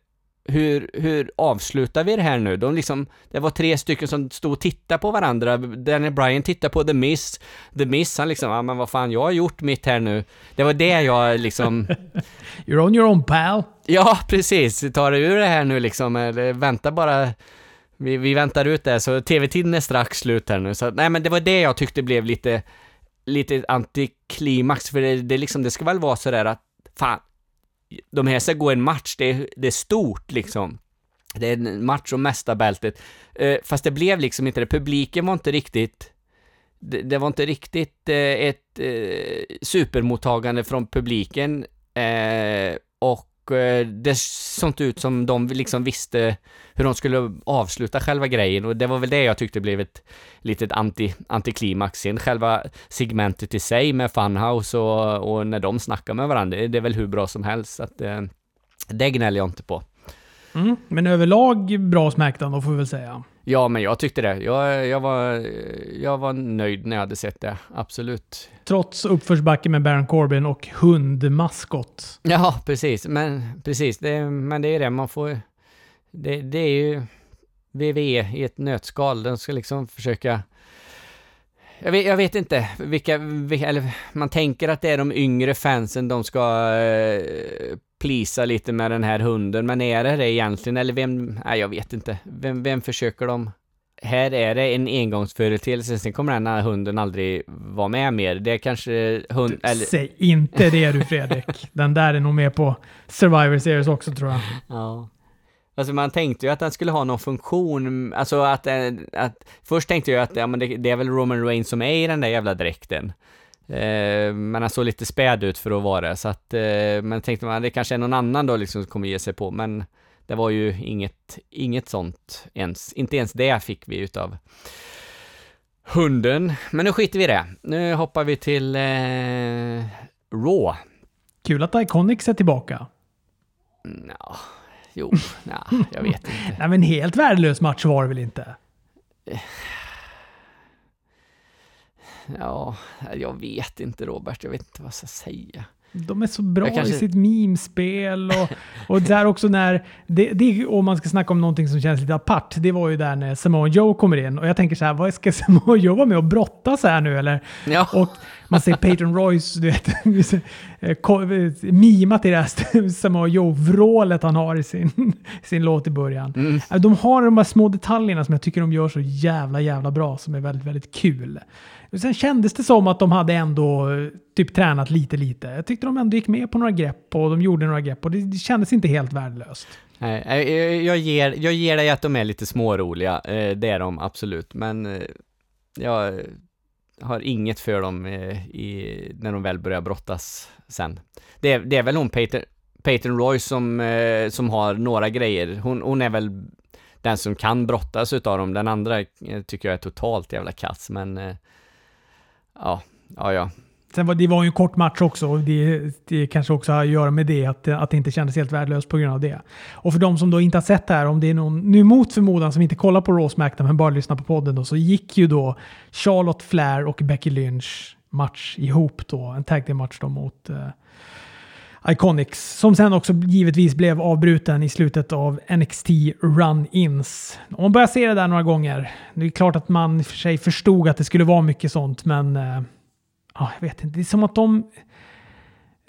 hur, hur avslutar vi det här nu? De liksom, det var tre stycken som stod och tittade på varandra. Daniel Bryan tittade på The Miss. The Miss, han liksom, ja men vad fan, jag har gjort mitt här nu. Det var det jag liksom... You're on your own pal. Ja, precis. Ta dig ur det här nu liksom. Eller vänta bara. Vi, vi väntar ut det, så tv-tiden är strax slut här nu. Så nej, men det var det jag tyckte blev lite, lite antiklimax. För det, det liksom, det ska väl vara sådär att, fan, de här ska gå en match, det är, det är stort liksom. Det är en match om mästarbältet. Eh, fast det blev liksom inte det. Publiken var inte riktigt... Det, det var inte riktigt eh, ett eh, supermottagande från publiken. Eh, och Eh, det såg ut som de liksom visste hur de skulle avsluta själva grejen och det var väl det jag tyckte blev ett litet anti, antiklimax. Sen själva segmentet i sig med Funhouse och, och när de snackar med varandra, det är väl hur bra som helst. Så att, eh, det gnäller jag inte på. Mm, men överlag bra Smackdown då får vi väl säga. Ja, men jag tyckte det. Jag, jag, var, jag var nöjd när jag hade sett det, absolut. Trots uppförsbacke med Baron Corbin och hundmaskot. Ja, precis. Men, precis. Det, men det är det man får... Det, det är ju WWE i ett nötskal. Den ska liksom försöka... Jag vet, jag vet inte vilka, vilka, eller man tänker att det är de yngre fansen de ska eh, plisa lite med den här hunden, men är det det egentligen? Eller vem? Nej, jag vet inte. Vem, vem försöker de? Här är det en engångsföreteelse, sen kommer den här hunden aldrig vara med mer. Det är kanske hund... Du, eller... Säg inte det du Fredrik. den där är nog med på Survivor Series också tror jag. Ja. Alltså man tänkte ju att den skulle ha någon funktion, alltså att, eh, att först tänkte jag att ja, men det, det är väl Roman Reigns som är i den där jävla dräkten. Eh, men han såg lite späd ut för att vara det, så att, eh, men tänkte man det kanske är någon annan då liksom som kommer ge sig på, men det var ju inget, inget sånt ens, inte ens det fick vi utav hunden. Men nu skiter vi i det. Nu hoppar vi till eh, Raw. Kul att Iconics är tillbaka. Nja, jo, nja, jag vet inte. Nej men helt värdelös match var det väl inte? Ja, jag vet inte Robert, jag vet inte vad jag ska säga. De är så bra kanske... i sitt memespel och, och där också när, det, det, om man ska snacka om någonting som känns lite apart, det var ju där när Samoa Joe kommer in och jag tänker så här, vad ska Samoa Joe vara med och brottas här nu eller? Ja. Och man ser Peyton Royce, du vet, eh, mima till det här Samoa Joe-vrålet han har i sin, sin låt i början. Mm. De har de här små detaljerna som jag tycker de gör så jävla, jävla bra, som är väldigt, väldigt kul. Sen kändes det som att de hade ändå eh, typ tränat lite, lite. Jag tyckte de ändå gick med på några grepp och de gjorde några grepp och det, det kändes inte helt värdelöst. Nej, jag ger, jag ger dig att de är lite småroliga. Eh, det är de absolut, men eh, jag har inget för dem i, när de väl börjar brottas sen. Det är, det är väl hon Peyton, Peyton Roy som, som har några grejer. Hon, hon är väl den som kan brottas utav dem. Den andra tycker jag är totalt jävla kass, men ja, ja, ja. Sen var det var ju en kort match också och det, det kanske också har att göra med det, att, att det inte kändes helt värdelöst på grund av det. Och för de som då inte har sett det här, om det är någon nu mot förmodan som inte kollar på Raw Smackdown men bara lyssnar på podden då, så gick ju då Charlotte Flair och Becky Lynch match ihop då, en tag team match då mot eh, Iconics, som sen också givetvis blev avbruten i slutet av NXT Run-Ins. Om man börjar se det där några gånger, det är klart att man för sig förstod att det skulle vara mycket sånt, men eh, ja, jag vet inte, det är som att de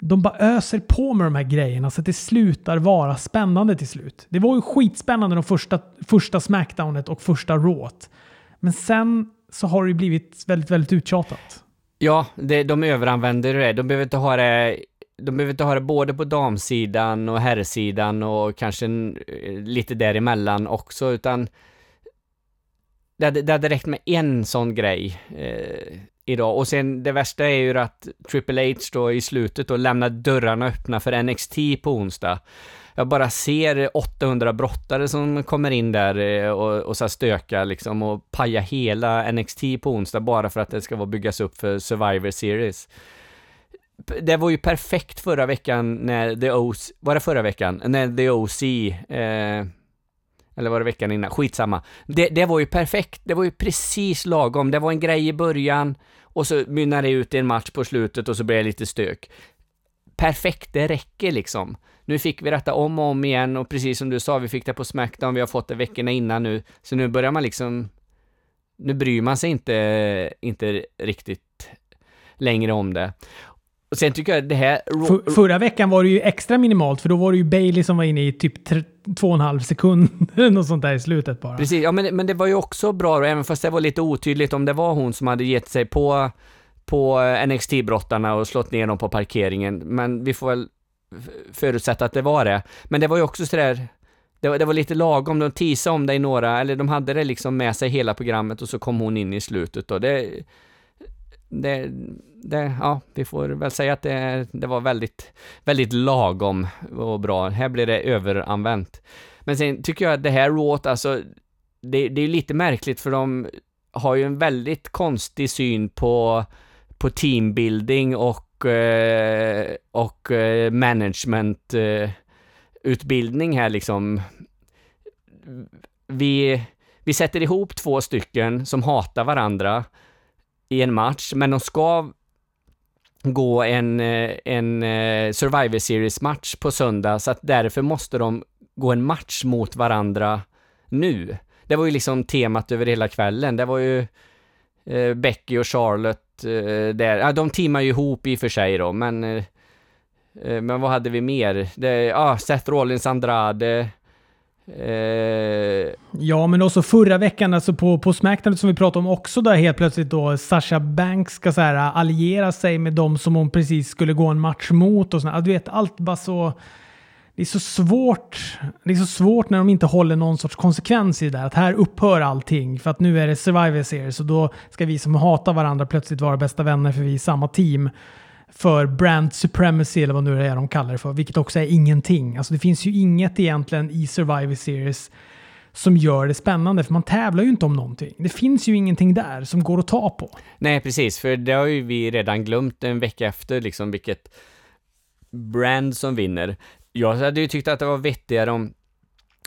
de bara öser på med de här grejerna så att det slutar vara spännande till slut. Det var ju skitspännande de första, första Smackdownet och första Rawt. Men sen så har det blivit väldigt, väldigt uttjatat. Ja, det, de överanvänder det. De behöver inte ha det de behöver inte ha det både på damsidan och herrsidan och kanske eh, lite däremellan också, utan det hade, det hade räckt med en sån grej eh, idag. Och sen det värsta är ju att Triple H då i slutet då lämnar dörrarna öppna för NXT på onsdag. Jag bara ser 800 brottare som kommer in där eh, och, och så stöka liksom och paja hela NXT på onsdag bara för att det ska vara byggas upp för Survivor Series. Det var ju perfekt förra veckan när The OC, var det förra veckan? När The OC, eh, eller var det veckan innan? Skitsamma. Det, det var ju perfekt, det var ju precis lagom. Det var en grej i början och så mynnar det ut i en match på slutet och så blir det lite stök. Perfekt, det räcker liksom. Nu fick vi detta om och om igen och precis som du sa, vi fick det på Smackdown, vi har fått det veckorna innan nu, så nu börjar man liksom, nu bryr man sig inte, inte riktigt längre om det. Och sen tycker jag det här... För, förra veckan var det ju extra minimalt, för då var det ju Bailey som var inne i typ två och en halv sekund, något sånt där i slutet bara. Precis, ja men, men det var ju också bra då, även fast det var lite otydligt om det var hon som hade gett sig på, på NXT-brottarna och slått ner dem på parkeringen. Men vi får väl förutsätta att det var det. Men det var ju också sådär, det var, det var lite lagom, de teasade om det i några, eller de hade det liksom med sig hela programmet och så kom hon in i slutet och det... Det, det, ja, vi får väl säga att det, det var väldigt, väldigt lagom och bra. Här blir det överanvänt. Men sen tycker jag att det här Rawt, alltså, det, det är lite märkligt för de har ju en väldigt konstig syn på, på teambuilding och, eh, och eh, managementutbildning här liksom. Vi, vi sätter ihop två stycken som hatar varandra i en match, men de ska gå en, eh, en eh, Survivor Series-match på söndag, så att därför måste de gå en match mot varandra nu. Det var ju liksom temat över hela kvällen. Det var ju eh, Becky och Charlotte eh, där. Ja, de teamar ju ihop i och för sig då, men eh, eh men vad hade vi mer? Det, ja, Seth Rollins Andrade, Eh... Ja, men också förra veckan alltså på, på Smackdown som vi pratade om också där helt plötsligt då Sasha Banks ska så här eh, alliera sig med dem som hon precis skulle gå en match mot och sådär. Du vet, allt bara så... Det är så svårt. Det är så svårt när de inte håller någon sorts konsekvens i det där. Att här upphör allting för att nu är det Survivor Series och då ska vi som hatar varandra plötsligt vara bästa vänner för vi är samma team för brand supremacy eller vad nu det är de kallar det för, vilket också är ingenting. Alltså det finns ju inget egentligen i Survivor Series som gör det spännande, för man tävlar ju inte om någonting. Det finns ju ingenting där som går att ta på. Nej, precis, för det har ju vi redan glömt en vecka efter, liksom vilket brand som vinner. Jag hade ju tyckt att det var vettigare om,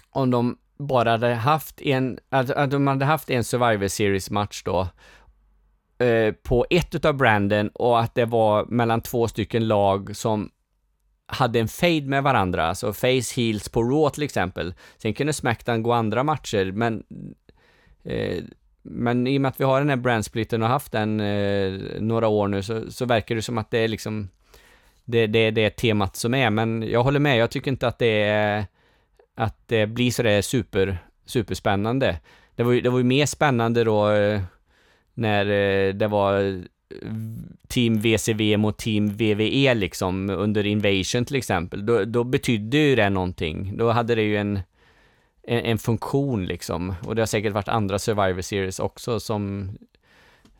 om de bara hade haft en, att, att de hade haft en Survivor Series-match då, Eh, på ett utav branden och att det var mellan två stycken lag som hade en fade med varandra, alltså face heels på Raw till exempel. Sen kunde Smackdown gå andra matcher, men eh, men i och med att vi har den här brandsplitten och haft den eh, några år nu så, så verkar det som att det är liksom det, det är det temat som är, men jag håller med, jag tycker inte att det är att det blir sådär super, superspännande. Det var ju, det var ju mer spännande då eh, när eh, det var eh, Team VCV mot Team VVE liksom under Invasion till exempel, då, då betydde ju det någonting. Då hade det ju en, en, en, funktion liksom. Och det har säkert varit andra Survivor Series också som,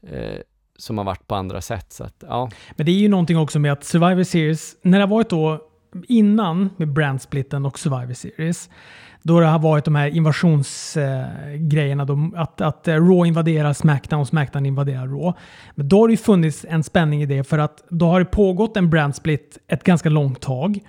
eh, som har varit på andra sätt. Så att, ja. Men det är ju någonting också med att Survivor Series, när det har varit då innan med brandsplitten och Survivor Series, då det har varit de här invasionsgrejerna, eh, att, att eh, Raw invaderar Smackdown och Smackdown invaderar Raw. Men då har det ju funnits en spänning i det för att då har det pågått en brandsplit ett ganska långt tag.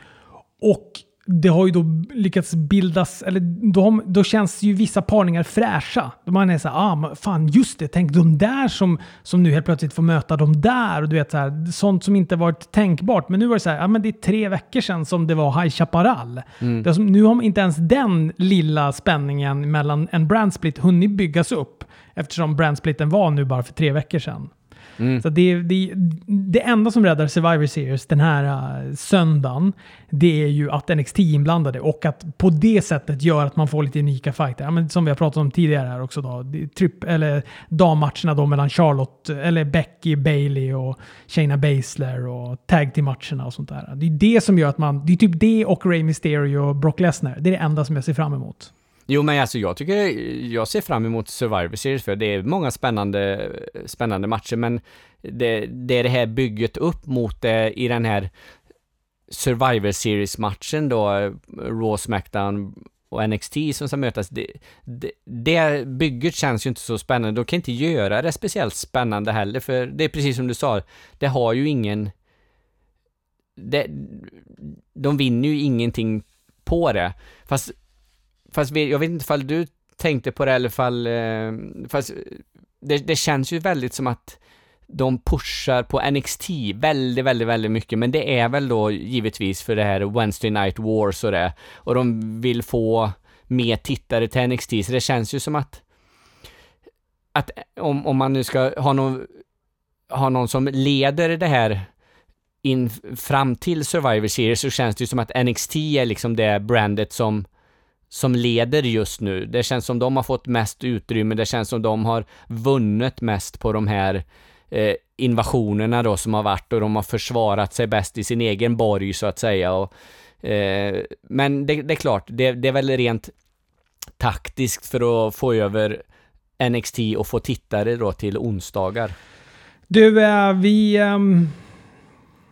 Och det har ju då lyckats bildas, eller då, då känns ju vissa parningar fräscha. Då man är såhär, ah, fan just det, tänk de där som, som nu helt plötsligt får möta de där. Och du vet så här, sånt som inte varit tänkbart. Men nu var det så här, ah, men det är tre veckor sedan som det var High Chaparral. Mm. Det som, nu har inte ens den lilla spänningen mellan en brandsplit hunnit byggas upp. Eftersom brandsplitten var nu bara för tre veckor sedan. Mm. Så det, det, det enda som räddar Survivor Series den här uh, söndagen, det är ju att NXT är inblandade och att på det sättet gör att man får lite unika fighter. Ja, men som vi har pratat om tidigare här också då. Tripp, eller dammatcherna då mellan Charlotte, eller Becky, Bailey och Shayna Baszler och tag till matcherna och sånt där. Det är det som gör att man, det är typ det och Rey Mysterio och Brock Lesnar. Det är det enda som jag ser fram emot. Jo, men alltså jag tycker, jag ser fram emot Survivor Series för det är många spännande, spännande matcher, men det, det är det här bygget upp mot det i den här Survivor Series-matchen då, Raw, Smackdown och NXT som ska mötas, det, det, det, bygget känns ju inte så spännande. De kan inte göra det speciellt spännande heller, för det är precis som du sa, det har ju ingen... Det, de vinner ju ingenting på det. Fast Fast jag vet inte ifall du tänkte på det eller ifall, eh, fast det, det känns ju väldigt som att de pushar på NXT väldigt, väldigt, väldigt mycket, men det är väl då givetvis för det här Wednesday Night Wars och det, och de vill få mer tittare till NXT, så det känns ju som att att om, om man nu ska ha någon, ha någon som leder det här in fram till Survivor Series så känns det ju som att NXT är liksom det brandet som som leder just nu. Det känns som de har fått mest utrymme, det känns som de har vunnit mest på de här eh, invasionerna då som har varit och de har försvarat sig bäst i sin egen borg så att säga. Och, eh, men det, det, är klart, det, det är väl rent taktiskt för att få över NXT och få tittare då till onsdagar. Du, eh, vi... Ehm,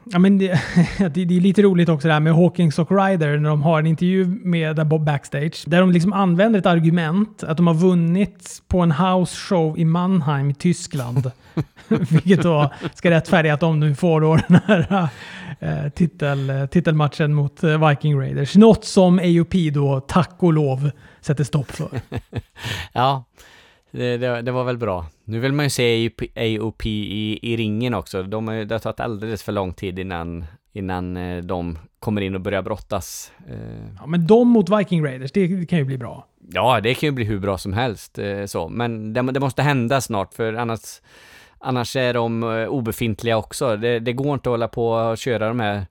Ja, men det, det, är lite roligt också det här med Hawkins och Ryder när de har en intervju med Bob backstage. Där de liksom använder ett argument att de har vunnit på en house show i Mannheim i Tyskland. Vilket då ska rättfärdiga att de nu får då den här äh, titel, eh, titelmatchen mot äh, Viking Raiders. Något som AOP då tack och lov sätter stopp för. ja, det, det, det, var väl bra. Nu vill man ju se AOP i, i ringen också. De, det har tagit alldeles för lång tid innan, innan eh, de kommer in och börjar brottas. Eh. Ja, men de mot Viking Raiders, det kan ju bli bra. Ja, det kan ju bli hur bra som helst. Eh, så. Men det, det måste hända snart, för annars, annars är de obefintliga också. Det, det går inte att hålla på och köra de här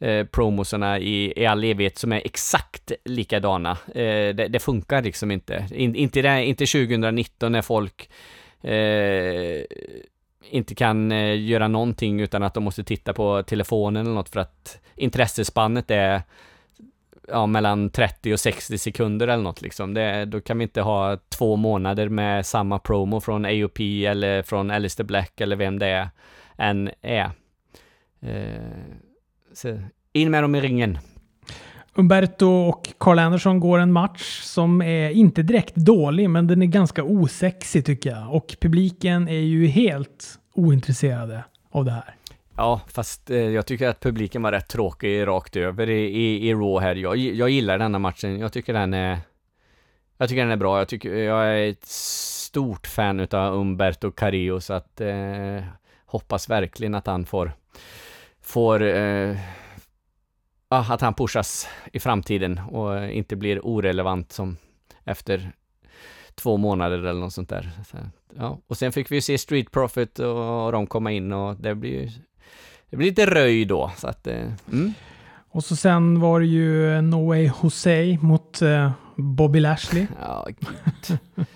eh, promosarna i, i all evighet som är exakt likadana. Eh, det, det, funkar liksom inte. In, inte, det, inte 2019 när folk eh, inte kan eh, göra någonting utan att de måste titta på telefonen eller något för att intressespannet är ja, mellan 30 och 60 sekunder eller något liksom. Det, då kan vi inte ha två månader med samma promo från AOP eller från Alistair Black eller vem det är än är. Eh, så in med dem i ringen. Umberto och Carl Anderson går en match som är inte direkt dålig, men den är ganska osexig tycker jag. Och publiken är ju helt ointresserade av det här. Ja, fast eh, jag tycker att publiken var rätt tråkig rakt över i, i, i Raw här. Jag, jag gillar denna matchen. Jag tycker den är... Jag tycker den är bra. Jag, tycker, jag är ett stort fan utav Umberto Carrillo, så att... Eh, hoppas verkligen att han får... Får... Eh, att han pushas i framtiden och inte blir orelevant som efter två månader eller något sånt där. Så, ja. Och sen fick vi se Street Profit och de komma in och det blir det blir lite röj då. Så att, eh, mm. Och så sen var det ju No Way Jose mot uh, Bobby Lashley. Ja, gud.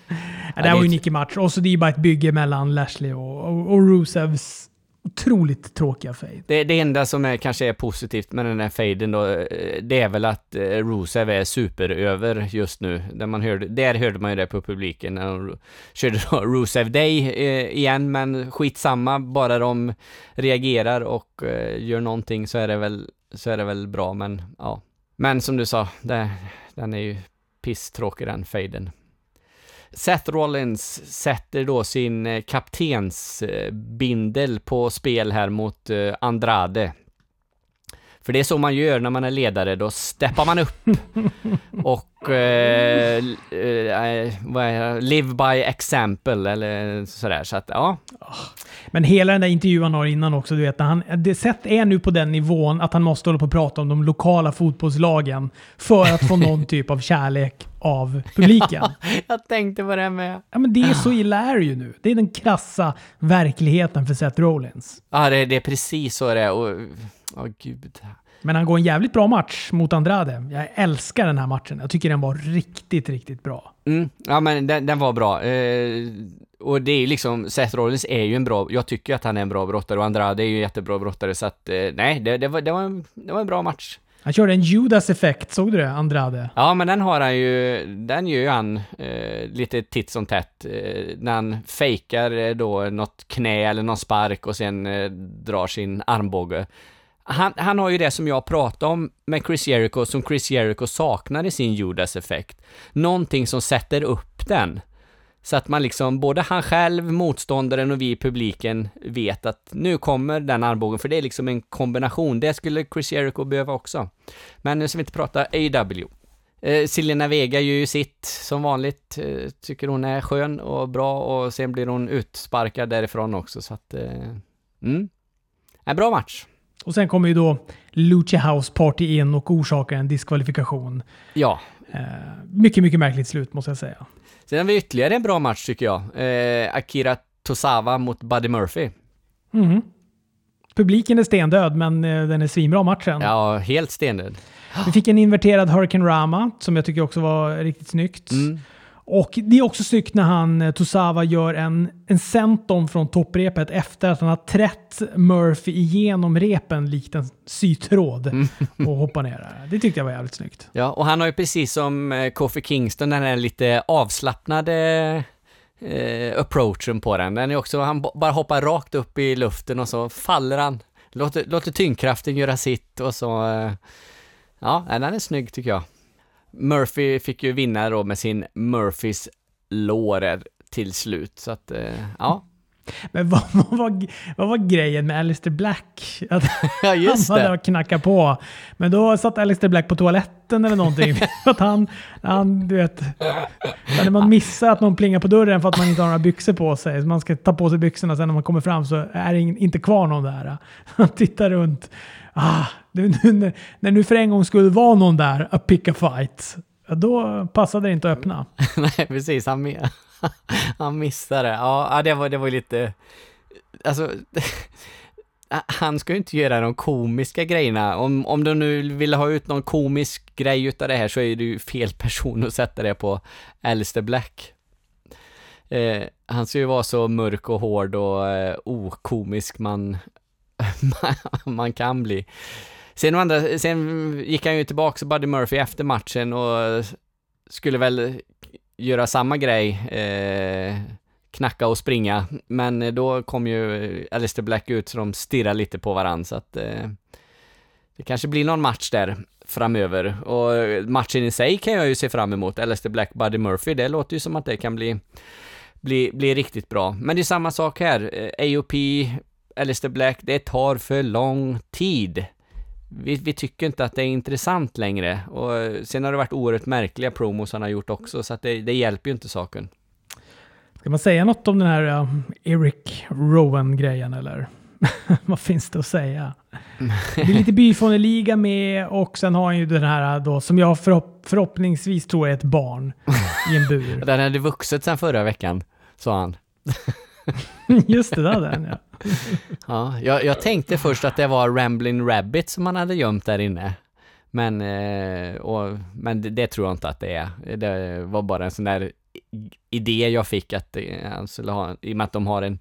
ja, det här var ju en icke match. Och så det är bara ett bygge mellan Lashley och, och, och Rusevs otroligt tråkiga fade. Det, det enda som är, kanske är positivt med den här faden då, eh, det är väl att eh, Rusev är superöver just nu. Där, man hörde, där hörde man ju det på publiken när de körde då Rusev Day eh, igen, men skitsamma, bara de reagerar och gör någonting så är det väl, så är det väl bra, men ja. Men som du sa, det, den är ju pisstråkig den faden. Seth Rollins sätter då sin eh, kaptensbindel på spel här mot eh, Andrade. För det är så man gör när man är ledare, då steppar man upp och eh, eh, vad är, live by example eller sådär. Så att ja, Men hela den där intervjun han har innan också, du vet, han, det sätt är nu på den nivån att han måste hålla på och prata om de lokala fotbollslagen för att få någon typ av kärlek av publiken. jag tänkte på det med. Ja, men det är så illa är det ju nu. Det är den krassa verkligheten för Seth Rollins. Ja, det, det är precis så det är och, åh gud. Men han går en jävligt bra match mot Andrade. Jag älskar den här matchen. Jag tycker den var riktigt, riktigt bra. Mm, ja men den, den var bra. Eh, och det är ju liksom, Seth Rollins är ju en bra, jag tycker att han är en bra brottare och Andrade är ju en jättebra brottare så att, eh, nej, det, det, var, det, var en, det var en bra match. Han körde en Judas-effekt, såg du det? Andrade. Ja, men den har han ju, den gör ju han eh, lite titt som tätt. Eh, när han fejkar eh, då något knä eller någon spark och sen eh, drar sin armbåge. Han, han har ju det som jag pratade om med Chris Jericho, som Chris Jericho saknar i sin Judas-effekt. Någonting som sätter upp den. Så att man liksom, både han själv, motståndaren och vi i publiken vet att nu kommer den armbågen, för det är liksom en kombination. Det skulle Chris Jericho behöva också. Men nu ska vi inte prata AW. Eh, Selena Vega gör ju sitt som vanligt, eh, tycker hon är skön och bra och sen blir hon utsparkad därifrån också så att, eh, mm. En bra match. Och sen kommer ju då Lucha House Party in och orsakar en diskvalifikation. Ja. Eh, mycket, mycket märkligt slut måste jag säga. Sen har vi ytterligare en bra match tycker jag. Eh, Akira Tosawa mot Buddy Murphy. Mhm. Publiken är stendöd, men eh, den är svinbra matchen. Ja, helt stendöd. Vi fick en inverterad Hurricane Rama, som jag tycker också var riktigt snyggt. Mm. Och det är också snyggt när han, eh, Tosawa, gör en, en senton från topprepet efter att han har trätt Murphy igenom repen likt en sytråd Mm. och hoppar ner där. Det tyckte jag var jävligt snyggt. Ja, och han har ju precis som eh, Kofi Kingston den här lite avslappnade eh, approachen på den. Den är också, han bara hoppar rakt upp i luften och så faller han. Låter, låter tyngdkraften göra sitt och så... Eh, ja, den är snygg tycker jag. Murphy fick ju vinna då med sin Murphys lårer till slut, så att eh, ja. Men vad, vad, var, vad var grejen med Alistair Black? Att Ja, just han var där det. och knackade på. Men då satt Alistair Black på toaletten eller någonting. att han, han, du vet, när man missar att någon plingar på dörren för att man inte har några byxor på sig. Så man ska ta på sig byxorna sen när man kommer fram så är det inte kvar någon där. Han tittar runt. Ah, nu, när- när nu för en gång skulle vara någon där, att pick a fight. Då passade det inte att öppna. Nej, precis. Han, han missade. Ja, det var, det var ju lite... Alltså... Han ska ju inte göra de komiska grejerna. Om, om de nu vill ha ut någon komisk grej utav det här så är det ju fel person att sätta det på Alistair Black. Eh, han ska ju vara så mörk och hård och eh, okomisk man, man kan bli. Sen, andra, sen gick han ju tillbaka Buddy Murphy efter matchen och skulle väl göra samma grej, eh, knacka och springa, men eh, då kom ju Alistair Black ut så de stirrade lite på varandra så att eh, det kanske blir någon match där framöver. Och matchen i sig kan jag ju se fram emot, Alistair Black, Buddy Murphy, det låter ju som att det kan bli bli, bli riktigt bra. Men det är samma sak här, eh, AOP, Alistair Black, det tar för lång tid vi, vi tycker inte att det är intressant längre. Och eh, sen har det varit oerhört märkliga promos han har gjort också, så att det, det hjälper ju inte saken. Ska man säga något om den här uh, Eric Rowan-grejen eller? Vad finns det att säga? Det är lite byfåneliga med och sen har han ju den här då som jag förhopp förhoppningsvis tror är ett barn i en bur. Den hade vuxit sen förra veckan, sa han. Just det, där den ja. Ja, jag, jag tänkte först att det var Ramblin' Rabbit som man hade gömt där inne. Men, eh, och, men det, det tror jag inte att det är. Det var bara en sån där idé jag fick att eh, han skulle ha, i och med att de har en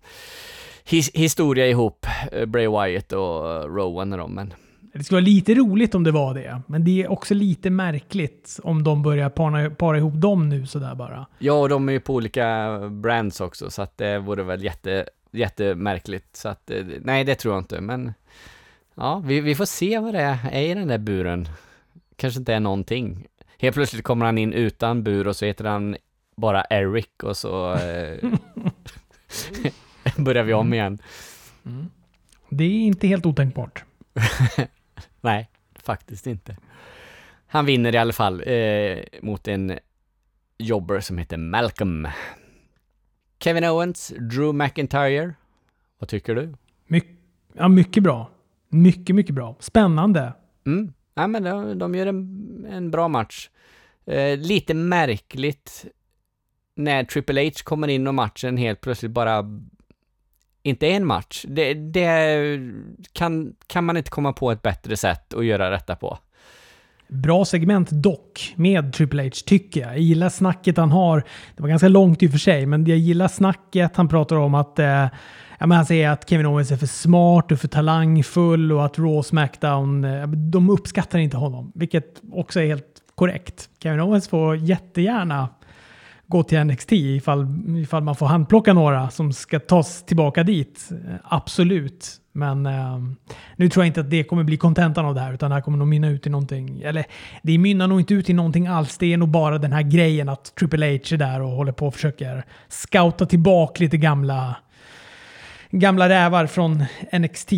his, historia ihop, eh, Bray Wyatt och Rowan och dem, men det skulle vara lite roligt om det var det, men det är också lite märkligt om de börjar para, para ihop dem nu sådär bara. Ja, och de är ju på olika brands också, så att det vore väl jätte, jättemärkligt. Så att, eh, nej, det tror jag inte, men ja, vi, vi får se vad det är i den där buren. Kanske inte är någonting. Helt plötsligt kommer han in utan bur och så heter han bara Eric och så eh, börjar vi om igen. Det är inte helt otänkbart. Nej, faktiskt inte. Han vinner i alla fall eh, mot en jobber som heter Malcolm. Kevin Owens, Drew McIntyre. Vad tycker du? My ja, mycket bra. Mycket, mycket bra. Spännande. Mm. Ja, men de, de gör en, en bra match. Eh, lite märkligt när Triple H kommer in och matchen helt plötsligt bara inte är en match. Det, det kan, kan man inte komma på ett bättre sätt att göra detta på. Bra segment dock med Triple H tycker jag. Jag gillar snacket han har. Det var ganska långt i och för sig, men jag gillar snacket. Han pratar om att eh, ja, men han säger att Kevin Owens är för smart och för talangfull och att Raw och Smackdown, eh, de uppskattar inte honom. Vilket också är helt korrekt. Kevin Owens får jättegärna gå till NXT ifall, ifall man får handplocka några som ska tas tillbaka dit. Absolut. Men eh, nu tror jag inte att det kommer bli kontentan av det här, utan det här kommer nog mynna ut i någonting. Eller det mynnar nog inte ut i någonting alls. Det är nog bara den här grejen att Triple H är där och håller på och försöker scouta tillbaka lite gamla, gamla rävar från NXT.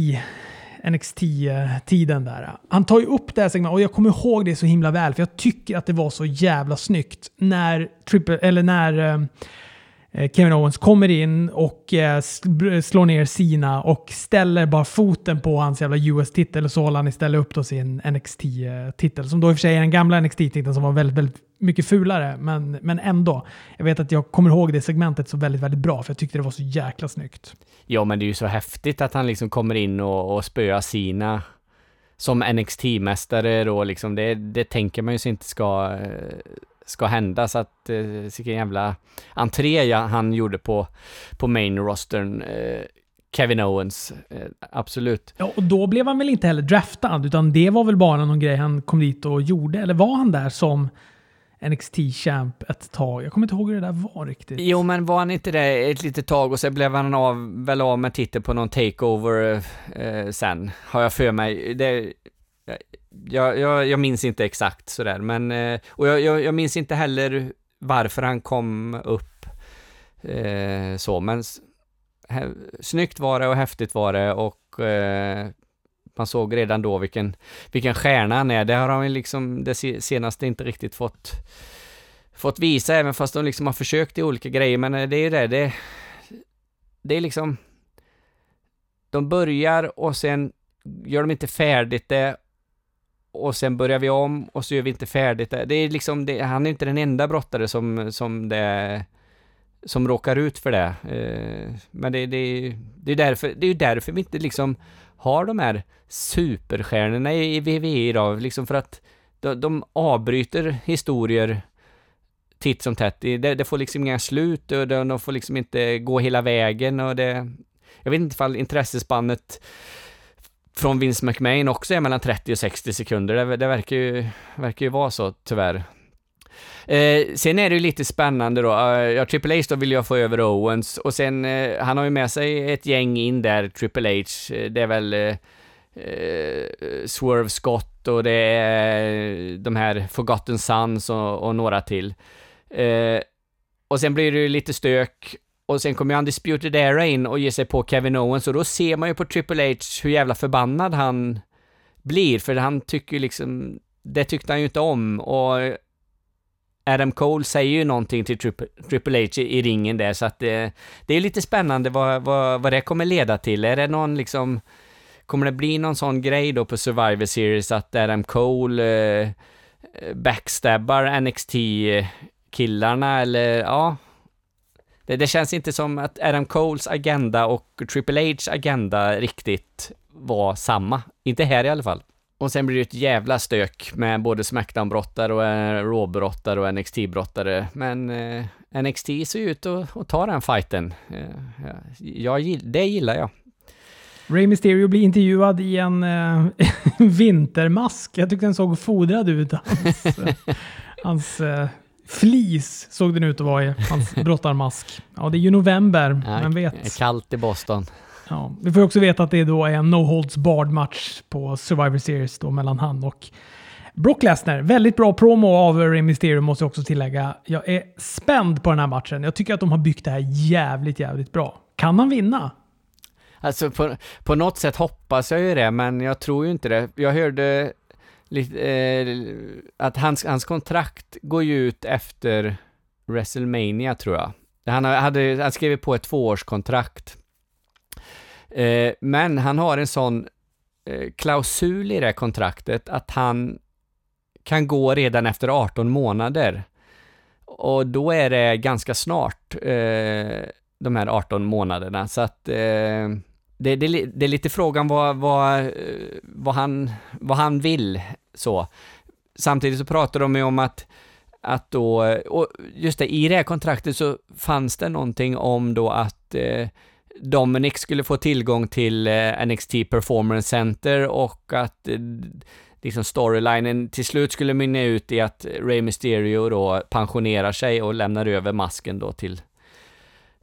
NX10 tiden där. Han tar ju upp det här segmentet och jag kommer ihåg det så himla väl för jag tycker att det var så jävla snyggt när, triple, eller när eh, Kevin Owens kommer in och eh, slår ner Sina och ställer bara foten på hans jävla US-titel och så håller han istället upp då sin NXT-titel som då i och för sig är den gamla NX10-titeln som var väldigt, väldigt mycket fulare men, men ändå. Jag vet att jag kommer ihåg det segmentet så väldigt, väldigt bra för jag tyckte det var så jäkla snyggt. Ja, men det är ju så häftigt att han liksom kommer in och, och spöar sina som NXT-mästare då liksom. Det, det tänker man ju sig inte ska, eh, ska hända så att eh, vilken jävla entré han gjorde på, på main rostern. Eh, Kevin Owens, eh, absolut. Ja, och då blev han väl inte heller draftad, utan det var väl bara någon grej han kom dit och gjorde. Eller var han där som NXT-champ ett tag? Jag kommer inte ihåg hur det där var riktigt. Jo, men var han inte det ett litet tag och sen blev han av, väl av med titeln på någon takeover eh, sen, har jag för mig. Det, jag, jag, jag minns inte exakt sådär, men eh, och jag, jag, jag minns inte heller varför han kom upp eh, så, men He, snyggt var det och häftigt var det och eh, man såg redan då vilken, vilken stjärna han är. Det har han ju liksom det senaste inte riktigt fått fått visa, även fast de liksom har försökt i olika grejer, men eh, det är ju det, det, det är liksom de börjar och sen gör de inte färdigt det och sen börjar vi om och så gör vi inte färdigt det. Det är liksom, det, han är inte den enda brottare som, som det som råkar ut för det. Eh, men det, det, det, är därför, det är ju därför vi inte liksom har de här superstjärnorna i, WWE idag, liksom för att de, de avbryter historier titt som tätt. Det, det får liksom inga slut och de, de får liksom inte gå hela vägen och det... Jag vet inte ifall intressespannet från Vince McMahon också är mellan 30 och 60 sekunder. Det, det verkar, ju, verkar ju vara så, tyvärr. Eh, sen är det ju lite spännande då. Uh, ja, Triple H då vill jag få över Owens och sen, eh, han har ju med sig ett gäng in där, Triple H. Eh, det är väl eh, eh, Swerve Scott och det är de här Forgotten Sons och, och några till. Och sen blir det ju lite stök och sen kommer ju Undisputed Era in och ger sig på Kevin Owens och då ser man ju på Triple H hur jävla förbannad han blir, för han tycker ju liksom, det tyckte han ju inte om och Adam Cole säger ju någonting till Triple, H i, ringen där, så att det, det är lite spännande vad, vad, vad det kommer leda till. Är det någon liksom, kommer det bli någon sån grej då på Survivor Series att Adam Cole eh, backstabbar NXT-killarna eller ja, det, det känns inte som att Adam Coles agenda och Triple H's agenda riktigt var samma. Inte här i alla fall. Och sen blir det ett jävla stök med både Smackdown-brottare och eh, Raw-brottare och NXT-brottare. Men eh, NXT ser ut att, att ta den fighten. Eh, jag, det gillar jag. Ray Mysterio blir intervjuad i en äh, vintermask. Jag tyckte den såg fodrad ut. Hans, hans äh, flis såg den ut att vara i, hans brottarmask. Ja, det är ju november, ja, vem vet? Kallt i Boston. Ja, vi får också veta att det då är en no holds barred match på Survivor Series då mellan han och Brock Lesnar. Väldigt bra promo av Rey Mysterio måste jag också tillägga. Jag är spänd på den här matchen. Jag tycker att de har byggt det här jävligt, jävligt bra. Kan han vinna? Alltså på, på något sätt hoppas jag ju det, men jag tror ju inte det. Jag hörde lite, eh, att hans, hans kontrakt går ju ut efter WrestleMania tror jag. Han, hade, han skrev på ett tvåårskontrakt. Eh, men han har en sån eh, klausul i det kontraktet att han kan gå redan efter 18 månader. Och då är det ganska snart, eh, de här 18 månaderna. Så att eh, det, det, det, är lite frågan vad, vad, eh, vad, han, vad han vill. så. Samtidigt så pratar de ju om att, att då, och just det, i det här kontraktet så fanns det någonting om då att eh, Dominic skulle få tillgång till eh, NXT Performance Center och att eh, liksom storylinen till slut skulle mynna ut i att Rey Mysterio då pensionerar sig och lämnar över masken då till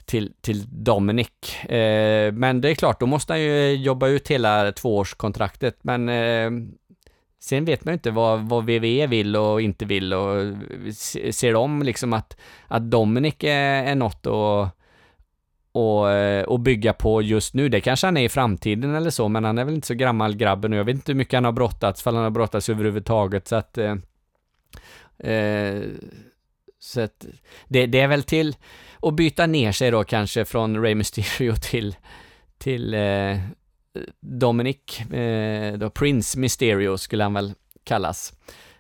till, till Dominic. Eh, men det är klart, då måste han ju jobba ut hela tvåårskontraktet, men eh, sen vet man ju inte vad, vad VVE vill och inte vill och ser de liksom att, att Dominic är, är något att och, eh, och bygga på just nu. Det kanske han är i framtiden eller så, men han är väl inte så gammal grabben och jag vet inte hur mycket han har brottats, för han har brottats överhuvudtaget, så att eh, eh, så att det, det är väl till att byta ner sig då kanske från Ray Mysterio till, till eh, Dominic, eh, då Prince Mysterio skulle han väl kallas.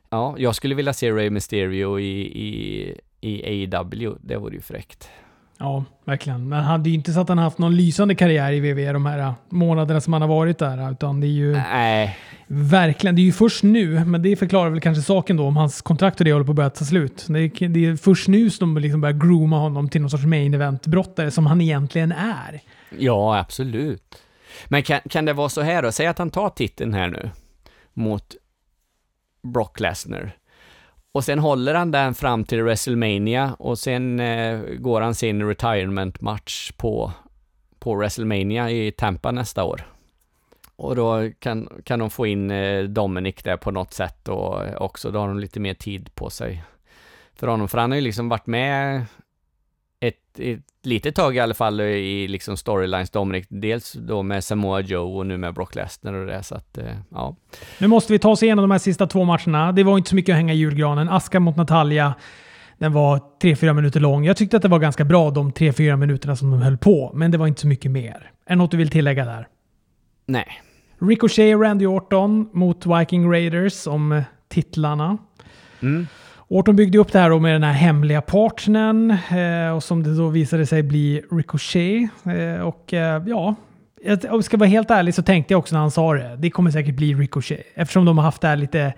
Ja, jag skulle vilja se Ray Mysterio i, i, i AW, det vore ju fräckt. Ja, verkligen. Men han, det är ju inte så att han har haft någon lysande karriär i WWE de här månaderna som han har varit där. Utan det är ju... Nej. Verkligen. Det är ju först nu, men det förklarar väl kanske saken då om hans kontrakt och det håller på att börja ta slut. Det är, det är först nu som de liksom börjar grooma honom till någon sorts main event-brottare som han egentligen är. Ja, absolut. Men kan, kan det vara så här då? Säg att han tar titeln här nu mot Brock Lesnar. Och sen håller han den fram till WrestleMania och sen eh, går han sin retirement-match på, på WrestleMania i Tampa nästa år. Och då kan, kan de få in eh, Dominic där på något sätt och eh, också, då har de lite mer tid på sig för honom. För han har ju liksom varit med ett, ett litet tag i alla fall i liksom storylines Dominic. Dels då med Samoa Joe och nu med Brock Lesnar och det. Så att, eh, ja. Nu måste vi ta oss igenom de här sista två matcherna. Det var inte så mycket att hänga i julgranen. Aska mot Natalia. Den var 3-4 minuter lång. Jag tyckte att det var ganska bra de 3-4 minuterna som de höll på, men det var inte så mycket mer. Är det något du vill tillägga där? Nej. Ricochet och Randy Orton mot Viking Raiders om titlarna. Mm. Orton byggde upp det här med den här hemliga partnern eh, och som det då visade sig bli Ricochet. Eh, och eh, ja, om jag ska vara helt ärlig så tänkte jag också när han sa det, det kommer säkert bli Ricochet. Eftersom de har haft det här lite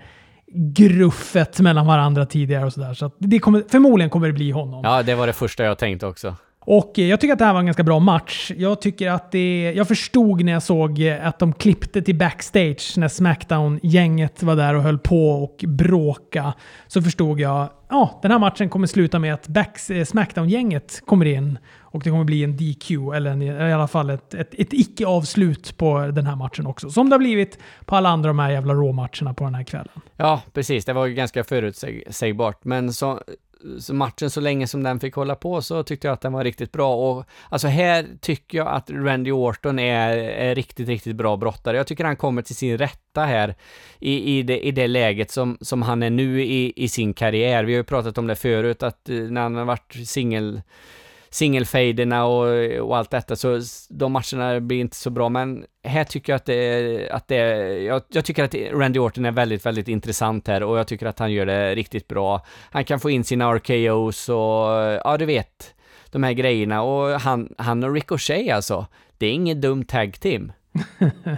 gruffet mellan varandra tidigare och sådär. Så, så kommer, förmodligen kommer det bli honom. Ja, det var det första jag tänkte också. Och eh, jag tycker att det här var en ganska bra match. Jag tycker att det... Jag förstod när jag såg eh, att de klippte till backstage när Smackdown-gänget var där och höll på och bråka. Så förstod jag, ja, den här matchen kommer sluta med att eh, Smackdown-gänget kommer in och det kommer bli en DQ, eller en, i alla fall ett, ett, ett icke-avslut på den här matchen också. Som det har blivit på alla andra de här jävla Raw-matcherna på den här kvällen. Ja, precis. Det var ju ganska förutsägbart. Men så, så matchen, så länge som den fick hålla på, så tyckte jag att den var riktigt bra. Och alltså här tycker jag att Randy Orton är, är riktigt, riktigt bra brottare. Jag tycker han kommer till sin rätta här i, i, det, i det läget som, som han är nu i, i sin karriär. Vi har ju pratat om det förut, att eh, när han har varit singel singelfejderna och, och allt detta, så de matcherna blir inte så bra, men här tycker jag att det, att det jag, jag tycker att Randy Orton är väldigt, väldigt intressant här och jag tycker att han gör det riktigt bra. Han kan få in sina RKOs och, ja du vet, de här grejerna och han, han och Ricochet alltså, det är inget dumt tag team.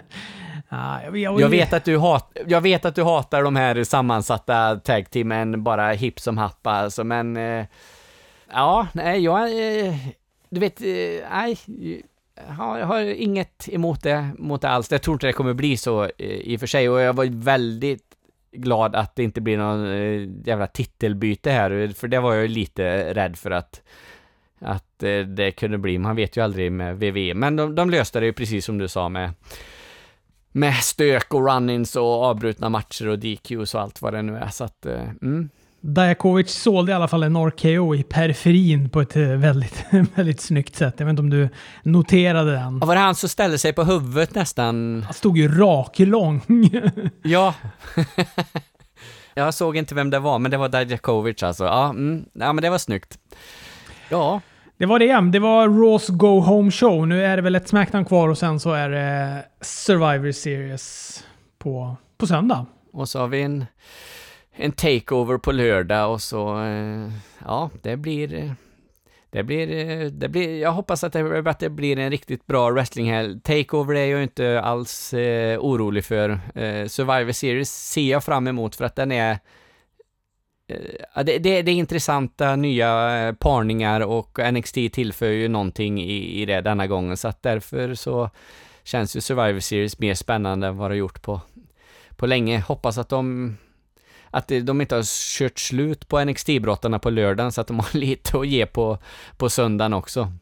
Ah, jag, jag, jag, vet att du hat, jag vet att du hatar de här sammansatta tag teamen bara hipp som happ alltså, men eh, Ja, nej, jag... Eh, du vet, eh, nej. Jag har, inget emot det, mot det alls. Jag tror inte det kommer bli så eh, i och för sig och jag var väldigt glad att det inte blir någon jävla titelbyte här, för det var jag ju lite rädd för att att det kunde bli. Man vet ju aldrig med VV, men de, de löste det ju precis som du sa med med stök och run-ins och avbrutna matcher och DQs och allt vad det nu är. Så att, mm. Dajakovic sålde i alla fall en RKO i periferin på ett eh, väldigt, väldigt snyggt sätt. Jag vet inte om du noterade den. Ja, Var det han som ställde sig på huvudet nästan? Han stod ju raklång. Ja. Jag såg inte vem det var, men det var Dajakovic alltså. Ja, mm. ja men det var snyggt. Ja, Det var det. Det var Raws Go Home Show. Nu är det väl ett Smackdown kvar och sen så är det Survivor Series på, på söndag. och så har vi en, en takeover på lördag och så, eh, ja, det blir, eh, det blir, eh, det blir, jag hoppas att det, att det blir en riktigt bra wrestlinghelg. Takeover är jag inte alls eh, orolig för. Eh, Survivor Series ser jag fram emot för att den är eh, det, det, det är intressanta nya parningar och NXT tillför ju någonting i, i det denna gången så att därför så känns ju Survivor Series mer spännande än vad det har gjort på, på länge. Hoppas att de att de inte har kört slut på NXT-brottarna på lördagen så att de har lite att ge på, på söndagen också.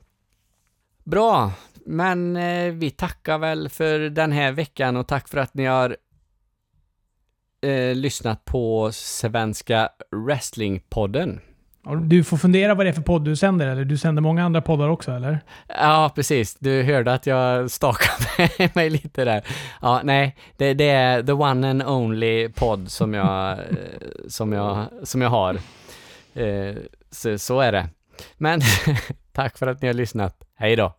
Bra, men eh, vi tackar väl för den här veckan och tack för att ni har eh, lyssnat på Svenska Wrestlingpodden. Du får fundera vad det är för podd du sänder, eller du sänder många andra poddar också, eller? Ja, precis. Du hörde att jag stakade mig lite där. Ja, nej, det, det är the one and only podd som jag, eh, som jag, som jag har. Eh, så, så är det. Men tack för att ni har lyssnat. Hej då!